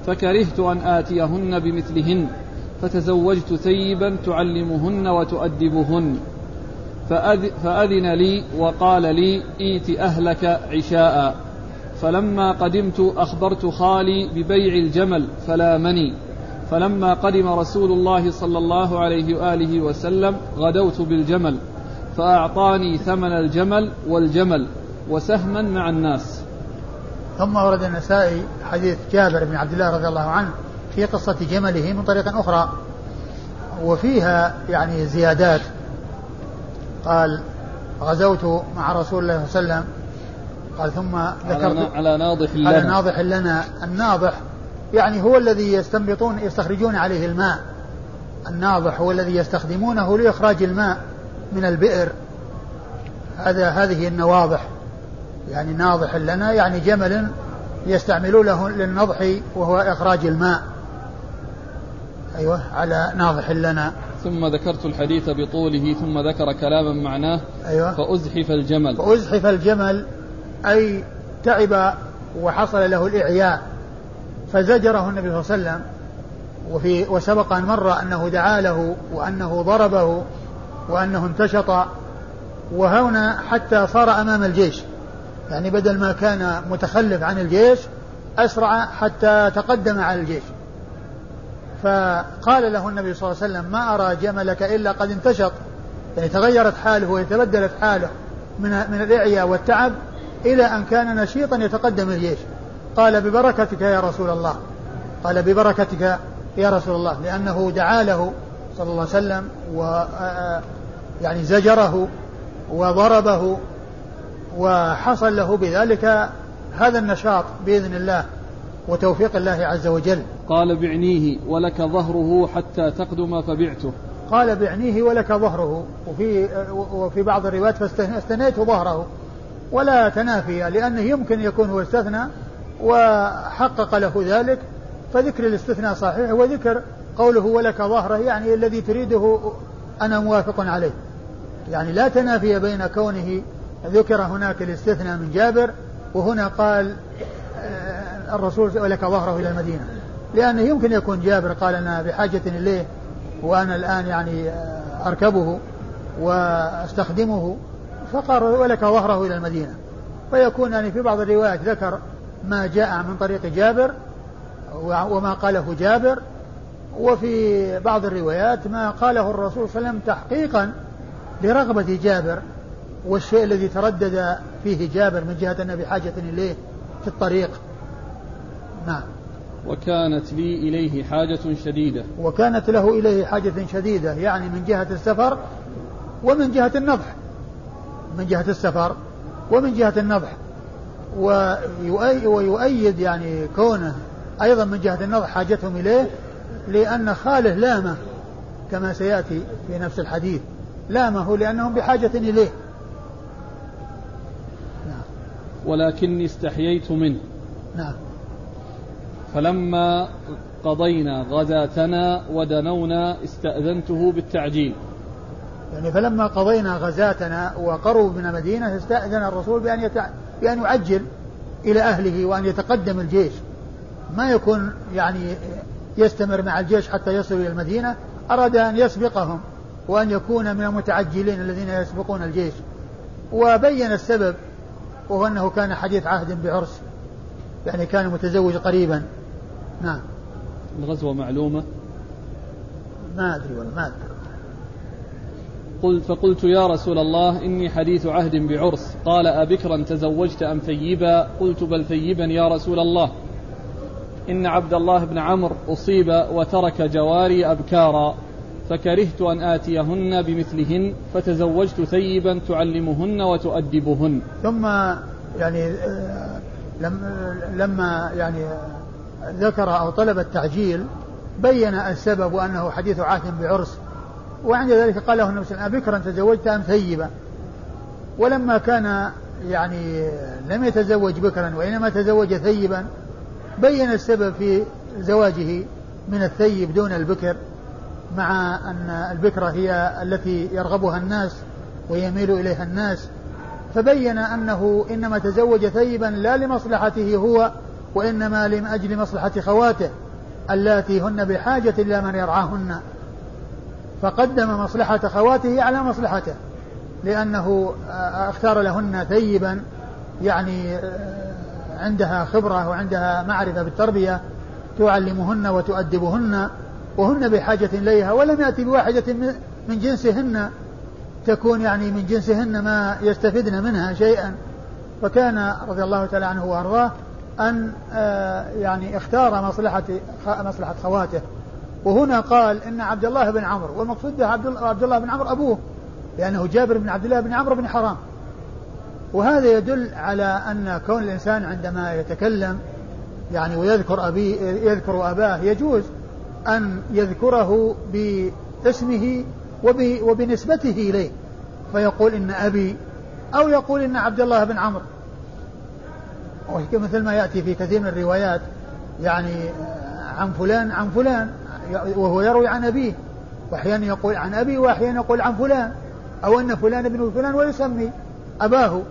فكرهت أن آتيهن بمثلهن فتزوجت ثيبا تعلمهن وتؤدبهن. فأذن لي وقال لي ائت أهلك عشاء فلما قدمت أخبرت خالي ببيع الجمل فلامني فلما قدم رسول الله صلى الله عليه وآله وسلم غدوت بالجمل. فأعطاني ثمن الجمل والجمل وسهما مع الناس. ثم ورد النسائي حديث جابر بن عبد الله رضي الله عنه في قصة جمله من طريق أخرى وفيها يعني زيادات. قال غزوت مع رسول الله صلى الله عليه وسلم. قال ثم ذكرت على ناضح لنا. على ناضح لنا. الناضح يعني هو الذي يستنبطون يستخرجون عليه الماء. الناضح هو الذي يستخدمونه لإخراج الماء. من البئر. هذا هذه النواضح. يعني ناضح لنا يعني جمل يستعملونه للنضح وهو إخراج الماء. أيوة على ناضح لنا. ثم ذكرت الحديث بطوله ثم ذكر كلاما معناه. أيوة. فأزحف الجمل. فأزحف الجمل أي تعب وحصل له الإعياء. فزجره النبي صلى الله عليه وسلم وفي وسبق أن مر أنه دعا له وأنه ضربه. وأنه انتشط وهنا حتى صار أمام الجيش. يعني بدل ما كان متخلف عن الجيش أسرع حتى تقدم على الجيش. فقال له النبي صلى الله عليه وسلم ما أرى جملك إلا قد انتشط. يعني تغيرت حاله وتبدلت حاله من من الإعياء والتعب إلى أن كان نشيطا يتقدم الجيش. قال ببركتك يا رسول الله. قال ببركتك يا رسول الله. لأنه دعا له صلى الله عليه وسلم و يعني زجره وضربه وحصل له بذلك هذا النشاط بإذن الله وتوفيق الله عز وجل. قال بعنيه ولك ظهره حتى تقدم فبعته. قال بعنيه ولك ظهره وفي وفي بعض الروايات فاستنيت ظهره. ولا تنافي لأنه يمكن يكون هو استثنى وحقق له ذلك فذكر الاستثناء صحيح وذكر قوله ولك ظهره يعني الذي تريده أنا موافق عليه. يعني لا تنافي بين كونه ذكر هناك الاستثناء من جابر وهنا قال آه، الرسول ولك ظهره إلى المدينة. لأنه يمكن يكون جابر قال أنا بحاجة إليه وأنا الآن يعني آه، أركبه وأستخدمه فقال ولك ظهره إلى المدينة. فيكون يعني في بعض الروايات ذكر ما جاء من طريق جابر وما قاله جابر وفي بعض الروايات ما قاله الرسول صلى الله عليه وسلم تحقيقا لرغبة جابر والشيء الذي تردد فيه جابر من جهة أن بحاجة إليه في الطريق. نعم. وكانت لي إليه حاجة شديدة. وكانت له إليه حاجة شديدة يعني من جهة السفر ومن جهة النضح. من جهة السفر ومن جهة النضح. ويؤيد يعني كونه أيضا من جهة النظر حاجتهم إليه لأن خاله لامه كما سيأتي في نفس الحديث لامه لأنهم بحاجة إليه. نعم. ولكني استحييت منه. نعم. فلما قضينا غزاتنا ودنونا استأذنته بالتعجيل. يعني فلما قضينا غزاتنا وقربوا من المدينة استأذن الرسول بأن, يتع... بأن يعجل إلى أهله وأن يتقدم الجيش. ما يكون يعني يستمر مع الجيش حتى يصل إلى المدينة أراد أن يسبقهم وأن يكون من المتعجلين الذين يسبقون الجيش. وبين السبب وهو أنه كان حديث عهد بعرس يعني كان متزوج قريبا. نعم. الغزوة معلومة؟ ما أدري ولا ما أدري. قلت فقلت يا رسول الله إني حديث عهد بعرس. قال أبكرا تزوجت أم ثيبا؟ قلت بل ثيبا يا رسول الله. إن عبد الله بن عمرو أصيب وترك جواري أبكارا فكرهت أن آتيهن بمثلهن فتزوجت ثيبا تعلمهن وتؤدبهن. ثم يعني لما يعني ذكر أو طلب التعجيل بين السبب وأنه حديث عهد بعرس وعند ذلك قال له النبي صلى الله عليه وسلم أبكرا تزوجت أم ثيبا؟ ولما كان يعني لم يتزوج بكرا وإنما تزوج ثيبا بين السبب في زواجه من الثيب دون البكر مع أن البكرة هي التي يرغبها الناس ويميل إليها الناس فبين أنه إنما تزوج ثيبا لا لمصلحته هو وإنما لأجل مصلحة خواته اللاتي هن بحاجة إلى من يرعاهن. فقدم مصلحة خواته على مصلحته لأنه اختار لهن ثيبا يعني عندها خبرة وعندها معرفة بالتربية تعلمهن وتؤدبهن وهن بحاجة إليها ولم يأتي بواحدة من جنسهن. تكون يعني من جنسهن ما يستفدن منها شيئا. فكان رضي الله تعالى عنه وأرضاه أن آه، يعني اختار مصلحة مصلحة خواته. وهنا قال إن عبد الله بن عمرو والمقصود به عبد الله بن عمرو أبوه لأنه جابر بن عبد الله بن عمرو بن حرام. وهذا يدل على أن كون الإنسان عندما يتكلم يعني ويذكر أبي يذكر أباه يجوز أن يذكره باسمه وبنسبته إليه. فيقول إن أبي أو يقول إن عبد الله بن عمرو. مثل ما يأتي في كثير من الروايات يعني عن فلان عن فلان وهو يروي عن أبيه. وأحيانا يقول عن أبي وأحيانا يقول عن فلان. أو أن فلان ابن فلان ويسمي أباه.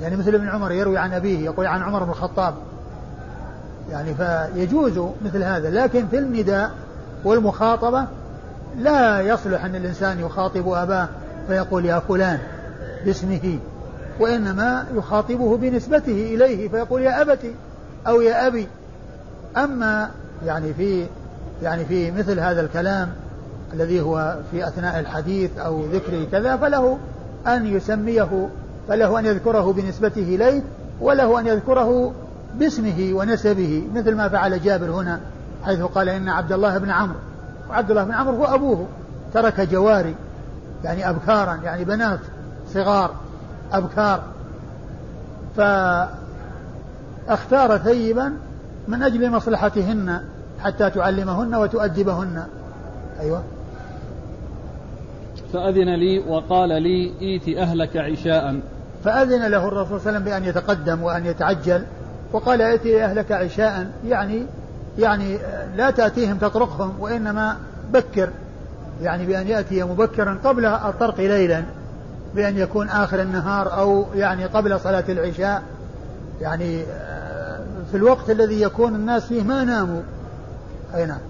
يعني مثل ابن عمر يروي عن أبيه يقول عن عمر بن الخطاب. يعني فيجوز مثل هذا لكن في النداء والمخاطبة لا يصلح أن الإنسان يخاطب أباه فيقول يا فلان باسمه وإنما يخاطبه بنسبته إليه فيقول يا أبتي أو يا أبي. أما يعني في يعني في مثل هذا الكلام الذي هو في أثناء الحديث أو ذكره كذا فله أن يسميه فله أن يذكره بنسبته إليه وله أن يذكره باسمه ونسبه مثل ما فعل جابر هنا حيث قال إن عبد الله بن عمرو. وعبد الله بن عمرو هو أبوه. ترك جواري يعني أبكارا يعني بنات صغار أبكار. فاختار ثيبا من أجل مصلحتهن حتى تعلمهن وتؤدبهن. أيوة. فأذن لي وقال لي إيت أهلك عشاء. فأذن له الرسول صلى الله عليه وسلم بأن يتقدم وأن يتعجل وقال ائتي أهلك عشاء. يعني يعني لا تأتيهم تطرقهم وإنما بكر يعني بأن يأتي مبكرا قبل الطرق ليلا بأن يكون آخر النهار أو يعني قبل صلاة العشاء. يعني آه، في الوقت الذي يكون الناس فيه ما ناموا. أي نعم.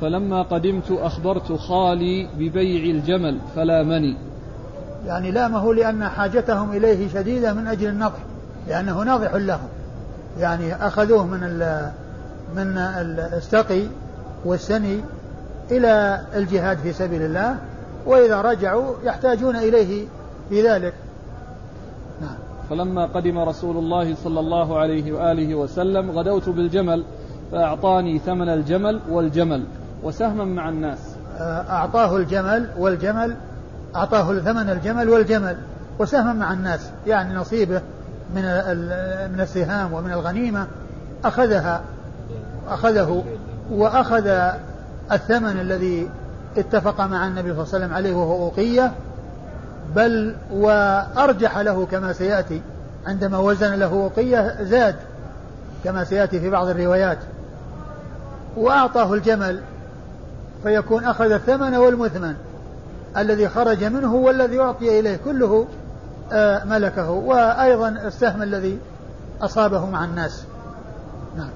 فلما قدمت أخبرت خالي ببيع الجمل فلامني يعني لامه لأن حاجتهم إليه شديدة من أجل النضح لأنه ناضح لهم. يعني أخذوه من من السقي والسني إلى الجهاد في سبيل الله وإذا رجعوا يحتاجون إليه في ذلك. نعم. فلما قدم رسول الله صلى الله عليه وآله وسلم غدوت بالجمل فأعطاني ثمن الجمل والجمل وسهما مع الناس. أعطاه الجمل والجمل أعطاه ثمن الجمل والجمل وسهما مع الناس يعني نصيبه من من السهام ومن الغنيمة. أخذها أخذه وأخذ الثمن الذي اتفق مع النبي صلى الله عليه وسلم عليه وهو أوقية. بل وأرجح له كما سيأتي عندما وزن له أوقية زاد كما سيأتي في بعض الروايات. وأعطاه الجمل فيكون أخذ الثمن والمثمن. الذي خرج منه والذي أعطي إليه كله آه، ملكه وأيضا السهم الذي أصابه مع الناس نعم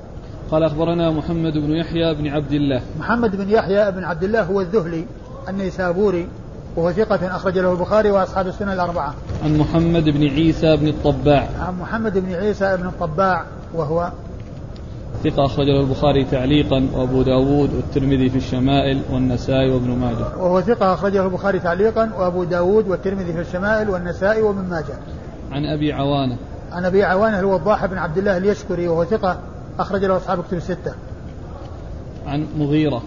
قال أخبرنا محمد بن يحيى بن عبد الله محمد بن يحيى بن عبد الله هو الذهلي النيسابوري وهو ثقة أخرج له البخاري وأصحاب السنة الأربعة. عن محمد بن عيسى بن الطباع. عن محمد بن عيسى بن الطباع وهو ثقة أخرج له البخاري تعليقا وأبو داود والترمذي في الشمائل والنسائي وابن ماجه. وهو ثقة أخرجه البخاري تعليقا وأبو داود والترمذي في الشمائل والنسائي وابن ماجه. عن أبي عوانة. عن أبي عوانة الوضاح بن عبد الله اليشكري وهو ثقة أخرج له أصحاب كتب الستة. عن مغيرة.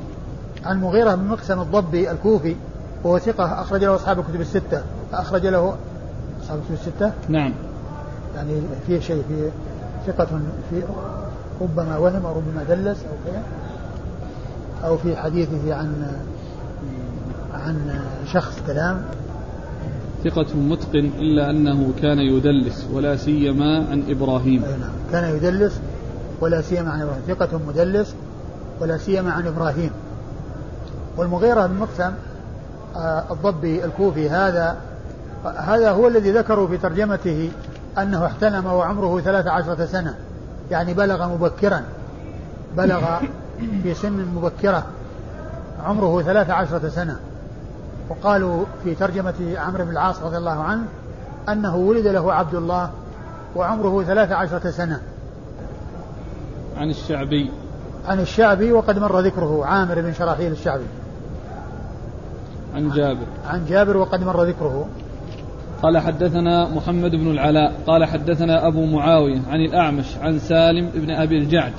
عن مغيرة بن مقسم الضبي الكوفي وهو ثقة أخرج له أصحاب الكتب الستة. أخرج له أصحاب الكتب الستة؟ نعم. يعني في شيء في ثقة في ربما وهم أو ربما دلس أو كذا أو في حديثه عن عن شخص كلام. ثقة متقن إلا أنه كان يدلس ولا سيما عن إبراهيم. نعم كان يدلس ولا سيما عن إبراهيم. ثقة مدلس ولا سيما عن إبراهيم. والمغيرة بن مقسم آه، الضبي الكوفي هذا هذا هو الذي ذكروا في ترجمته أنه احتلم وعمره ثلاث عشرة سنة. يعني بلغ مبكرا بلغ في سن مبكرة عمره ثلاث عشرة سنة. وقالوا في ترجمة عمرو بن العاص رضي الله عنه أنه ولد له عبد الله وعمره ثلاث عشرة سنة. عن الشعبي. عن الشعبي وقد مر ذكره عامر بن شراحيل الشعبي. عن جابر. عن جابر وقد مر ذكره. قال حدثنا محمد بن العلاء قال حدثنا أبو معاوية عن الأعمش عن سالم بن أبي الجعد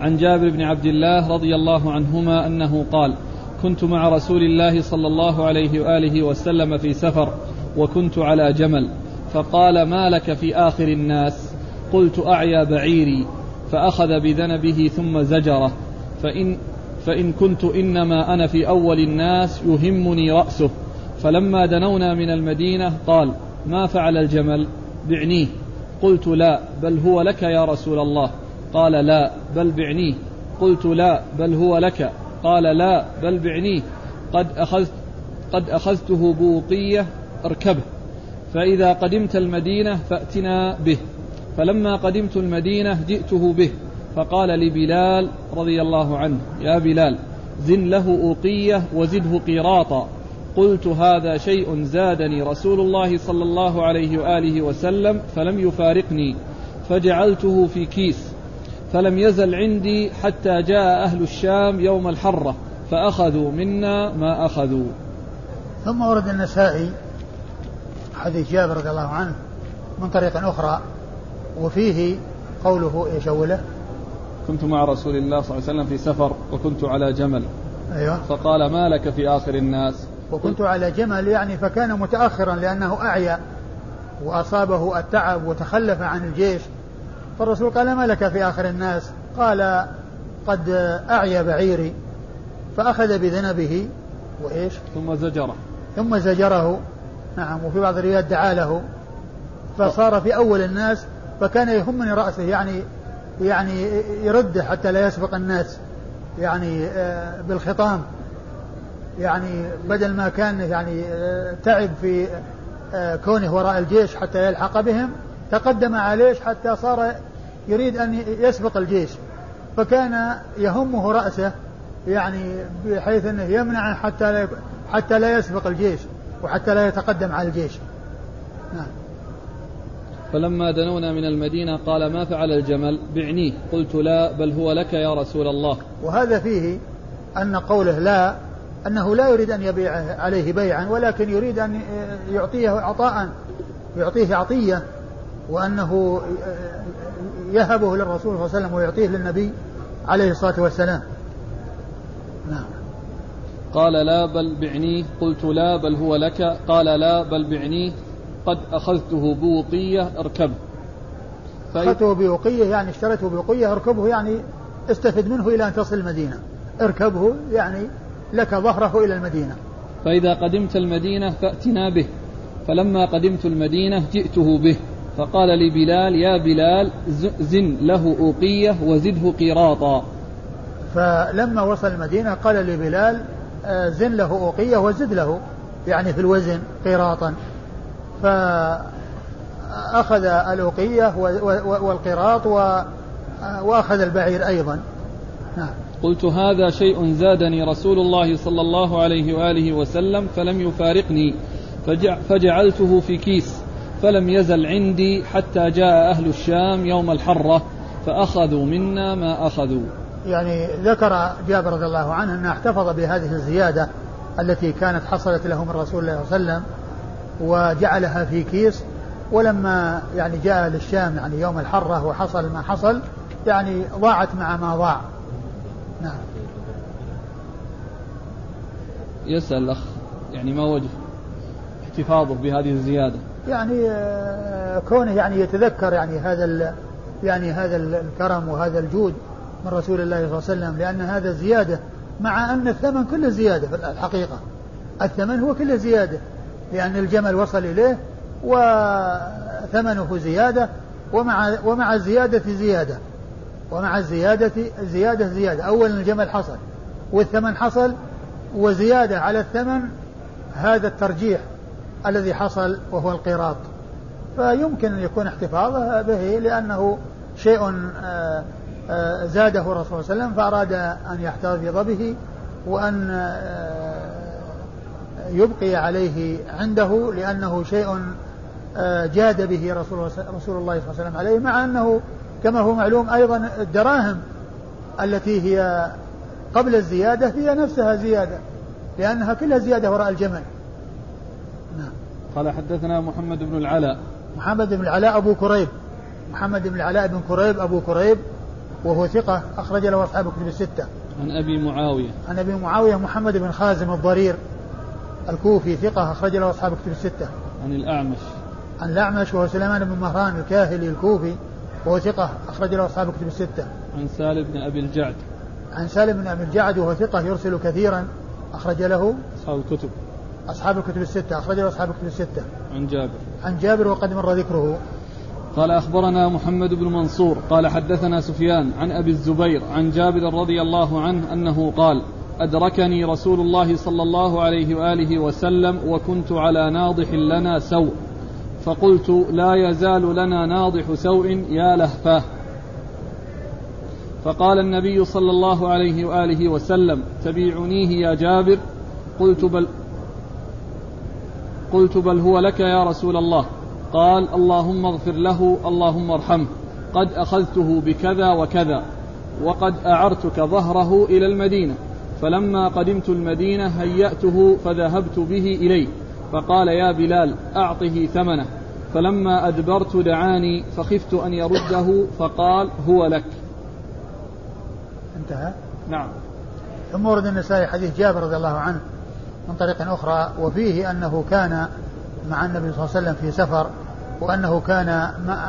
عن جابر بن عبد الله رضي الله عنهما أنه قال كنت مع رسول الله صلى الله عليه وآله وسلم في سفر وكنت على جمل فقال ما لك في آخر الناس؟ قلت أعيا بعيري فأخذ بذنبه ثم زجره فإن فإن كنت إنما أنا في أول الناس يهمني رأسه فلما دنونا من المدينة قال ما فعل الجمل؟ بعنيه. قلت لا بل هو لك يا رسول الله. قال لا بل بعنيه. قلت لا بل هو لك. قال لا بل بعنيه. قد أخذت قد أخذته بوقية اركبه. فإذا قدمت المدينة فأتنا به. فلما قدمت المدينة جئته به. فقال لبلال رضي الله عنه يا بلال زن له أوقية وزده قيراطا. قلت هذا شيء زادني رسول الله صلى الله عليه وآله وسلم فلم يفارقني فجعلته في كيس فلم يزل عندي حتى جاء أهل الشام يوم الحرة فأخذوا منا ما أخذوا. ثم ورد النسائي حديث جابر رضي الله عنه من طريق أخرى وفيه قوله إيش أوله؟ كنت مع رسول الله صلى الله عليه وسلم في سفر وكنت على جمل أيوة فقال ما لك في آخر الناس وكنت على جمل يعني فكان متأخرا لأنه أعيا وأصابه التعب وتخلف عن الجيش. فالرسول قال ما لك في آخر الناس؟ قال قد أعيا بعيري. فأخذ بذنبه وإيش؟ ثم زجره. ثم زجره. نعم وفي بعض الروايات دعا له. فصار في أول الناس فكان يهمني رأسه يعني يعني يرده حتى لا يسبق الناس يعني آه، بالخطام. يعني بدل ما كان يعني آه، تعب في آه، كونه وراء الجيش حتى يلحق بهم تقدم عليه حتى صار يريد أن يسبق الجيش. فكان يهمه رأسه يعني بحيث أنه يمنع حتى لا حتى لا يسبق الجيش وحتى لا يتقدم على الجيش. نعم. فلما دنونا من المدينة قال ما فعل الجمل؟ بعنيه. قلت لا بل هو لك يا رسول الله. وهذا فيه أن قوله لا أنه لا يريد أن يبيع عليه بيعا ولكن يريد أن يعطيه عطاء يعطيه عطية وأنه يهبه للرسول صلى الله عليه وسلم ويعطيه للنبي عليه الصلاة والسلام. نعم. قال لا بل بعنيه قلت لا بل هو لك. قال لا بل بعنيه قد أخذته بوقية اركب. أخذته بوقية يعني اشتريته بوقية اركبه يعني استفد منه إلى أن تصل المدينة. اركبه يعني لك ظهره إلى المدينة. فإذا قدمت المدينة فأتنا به. فلما قدمت المدينة جئته به. فقال لي بلال يا بلال زن له أوقية وزده قيراطا فلما وصل المدينة قال لبلال آه، زن له أوقية وزد له يعني في الوزن قيراطا فأخذ الأوقية والقيراط وأخذ البعير أيضا. نعم. قلت هذا شيء زادني رسول الله صلى الله عليه وآله وسلم فلم يفارقني فجعلته في كيس فلم يزل عندي حتى جاء أهل الشام يوم الحرة فأخذوا منا ما أخذوا. يعني ذكر جابر رضي الله عنه أنه احتفظ بهذه الزيادة التي كانت حصلت له من رسول الله صلى الله عليه وسلم وجعلها في كيس ولما يعني جاء للشام يعني يوم الحرة وحصل ما حصل يعني ضاعت مع ما ضاع. نعم. يسأل الأخ يعني ما وجه احتفاظه بهذه الزيادة؟ يعني آه، كونه يعني يتذكر يعني هذا يعني هذا الكرم وهذا الجود من رسول الله صلى الله عليه وسلم لأن هذا زيادة مع أن الثمن كله زيادة في الحقيقة. الثمن هو كله زيادة لأن الجمل وصل إليه وثمنه زيادة ومع ومع الزيادة زيادة. ومع الزيادة زيادة زيادة. أولا الجمل حصل والثمن حصل وزيادة على الثمن هذا الترجيح الذي حصل وهو القراط. فيمكن أن يكون احتفاظه به لأنه شيء آه، آه، زاده الرسول صلى الله عليه وسلم فأراد أن يحتفظ به وأن آه، يبقي عليه عنده لأنه شيء جاد به رسول الله صلى الله عليه وسلم عليه مع أنه كما هو معلوم أيضا الدراهم التي هي قبل الزيادة هي نفسها زيادة لأنها كلها زيادة وراء الجمل. نعم. قال حدثنا محمد بن العلاء. محمد بن العلاء أبو كريب. محمد بن العلاء بن كريب أبو كريب وهو ثقة أخرج له أصحاب الكتب الستة. عن أبي معاوية. عن أبي معاوية محمد بن خازم الضرير الكوفي ثقة أخرج له أصحاب الكتب الستة. عن الأعمش. عن الأعمش وهو سليمان بن مهران الكاهلي الكوفي وهو ثقة أخرج له أصحاب الكتب الستة. عن سالم بن أبي الجعد. عن سالم بن أبي الجعد وهو ثقة يرسل كثيرا أخرج له أصحاب الكتب. أصحاب الكتب الستة أخرج له أصحاب الكتب الستة. عن جابر. عن جابر وقد مر ذكره. قال أخبرنا محمد بن منصور قال حدثنا سفيان عن أبي الزبير عن جابر رضي الله عنه أنه قال أدركني رسول الله صلى الله عليه وآله وسلم وكنت على ناضح لنا سوء فقلت لا يزال لنا ناضح سوء يا لهفاه فقال النبي صلى الله عليه وآله وسلم تبيعنيه يا جابر؟ قلت بل قلت بل هو لك يا رسول الله. قال اللهم اغفر له اللهم ارحمه. قد أخذته بكذا وكذا وقد أعرتك ظهره إلى المدينة. فلما قدمت المدينة هيأته فذهبت به إليه. فقال يا بلال أعطه ثمنه فلما أدبرت دعاني فخفت أن يرده فقال هو لك. انتهى؟ نعم. ثم ورد النسائي حديث جابر رضي الله عنه من طريق أخرى وفيه أنه كان مع النبي صلى الله عليه وسلم في سفر وأنه كان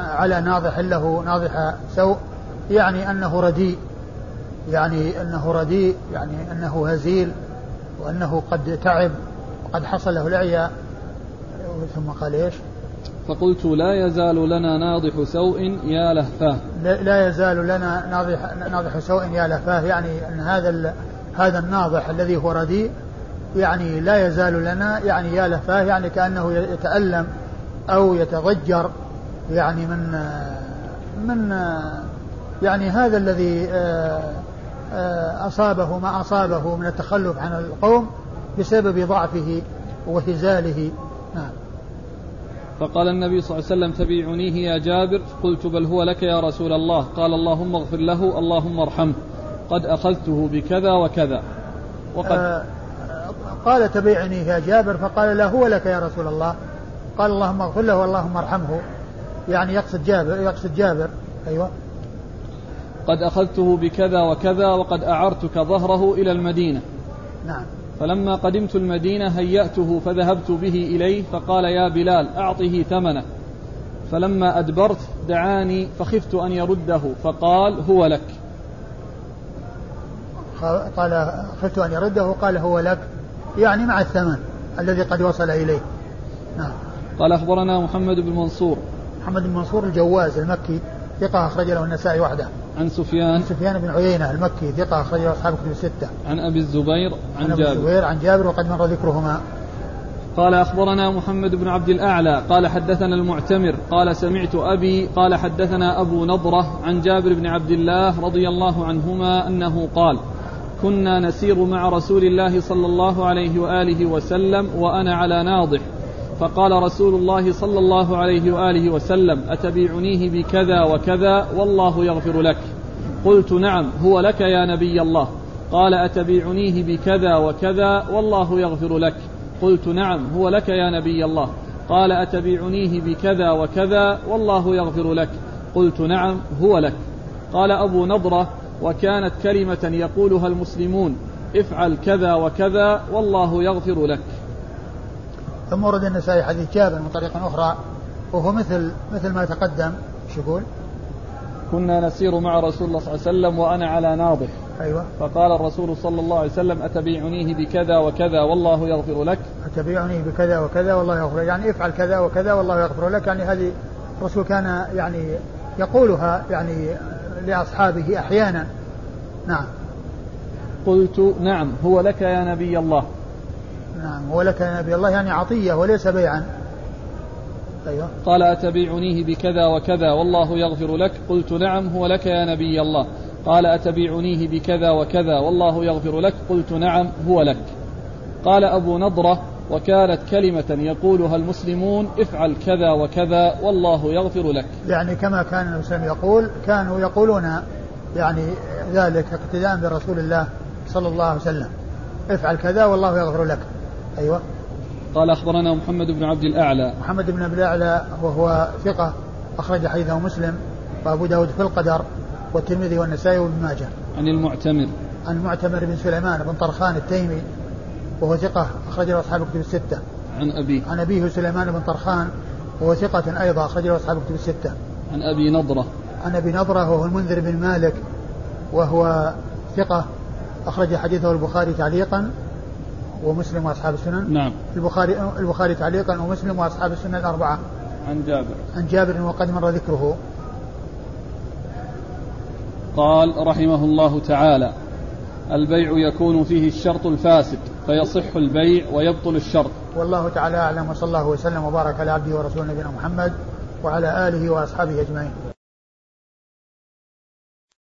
على ناضح له ناضح سوء يعني أنه رديء يعني أنه رديء يعني أنه هزيل وأنه قد تعب. وقد حصل له العيا. ثم قال إيش؟ فقلت لا يزال لنا ناضح سوء يا لهفاه. لا يزال لنا ناضح ناضح سوء يا لهفاه. يعني إن هذا هذا الناضح الذي هو رديء يعني لا يزال لنا يعني يا لهفاه يعني كأنه يتألم أو يتضجر يعني من من يعني هذا الذي آه، آه، أصابه ما أصابه من التخلف عن القوم. بسبب ضعفه وهزاله. نعم. فقال النبي صلى الله عليه وسلم تبيعنيه يا جابر. قلت بل هو لك يا رسول الله. قال اللهم اغفر له اللهم ارحمه. قد أخذته بكذا وكذا. وقد آه قال تبيعني يا جابر. فقال لا هو لك يا رسول الله. قال اللهم اغفر له اللهم ارحمه. يعني يقصد جابر يقصد جابر. أيوة. قد أخذته بكذا وكذا وقد أعرتك ظهره إلى المدينة. نعم. فلما قدمت المدينة هيأته فذهبت به إليه فقال يا بلال أعطه ثمنه. فلما أدبرت دعاني فخفت أن يرده فقال هو لك. قال خفت أن يرده قال هو لك يعني مع الثمن الذي قد وصل إليه. نعم. قال أخبرنا محمد بن منصور. محمد بن منصور الجواز المكي ثقة أخرج له النسائي وحده. عن سفيان. عن سفيان بن عيينة المكي ثقة أخرج له أصحاب كتب الستة. عن أبي الزبير عن, عن أبي جابر. الزبير عن جابر وقد مر ذكرهما. قال أخبرنا محمد بن عبد الأعلى قال حدثنا المعتمر قال سمعت أبي قال حدثنا أبو نضرة عن جابر بن عبد الله رضي الله عنهما أنه قال كنا نسير مع رسول الله صلى الله عليه وآله وسلم وأنا على ناضح فقال رسول الله صلى الله عليه وآله وسلم أتبيعنيه بكذا وكذا والله يغفر لك. قلت نعم هو لك يا نبي الله. قال أتبيعنيه بكذا وكذا والله يغفر لك. قلت نعم هو لك يا نبي الله. قال أتبيعنيه بكذا وكذا والله يغفر لك. قلت نعم هو لك. قال أبو نضرة وكانت كلمة يقولها المسلمون افعل كذا وكذا والله يغفر لك. ثم ورد النسائي حديث جابر من طريق أخرى وهو مثل مثل ما تقدم. شو يقول؟ كنا نسير مع رسول الله صلى الله عليه وسلم وأنا على ناضح. أيوة. فقال الرسول صلى الله عليه وسلم أتبيعنيه بكذا وكذا والله يغفر لك. أتبيعني بكذا وكذا والله يغفر لك. يعني افعل كذا وكذا والله يغفر لك. يعني هذه الرسول كان يعني يقولها يعني لأصحابه أحيانا. نعم. قلت نعم هو لك يا نبي الله. نعم هو لك يا نبي الله يعني عطية وليس بيعا. أيوة. قال أتبيعنيه بكذا وكذا والله يغفر لك. قلت نعم هو لك يا نبي الله. قال أتبيعنيه بكذا وكذا والله يغفر لك. قلت نعم هو لك. قال أبو نضرة وكانت كلمة يقولها المسلمون افعل كذا وكذا والله يغفر لك. يعني كما كان المسلم يقول كانوا يقولون يعني ذلك اقتداء برسول الله صلى الله عليه وسلم افعل كذا والله يغفر لك. أيوة. قال أخبرنا محمد بن عبد الأعلى. محمد بن عبد الأعلى وهو ثقة أخرج حديثه مسلم وأبو داود في القدر والترمذي والنسائي وابن ماجه. عن المعتمر. عن المعتمر بن سليمان بن طرخان التيمي وهو ثقة أخرج له أصحاب الكتب الستة. عن أبيه عن أبيه سليمان بن طرخان وهو ثقة أيضا أخرج له أصحاب الكتب الستة. عن أبي نضرة. عن أبي نضرة وهو المنذر بن مالك وهو ثقة أخرج حديثه البخاري تعليقا ومسلم وأصحاب السنن؟ نعم. البخاري البخاري تعليقا ومسلم وأصحاب السنن الأربعة. عن جابر. عن جابر وقد مر ذكره. قال رحمه الله تعالى البيع يكون فيه الشرط الفاسد فيصح البيع ويبطل الشرط. والله تعالى أعلم وصلى الله وسلم وبارك على عبده ورسوله نبينا محمد وعلى آله وأصحابه أجمعين.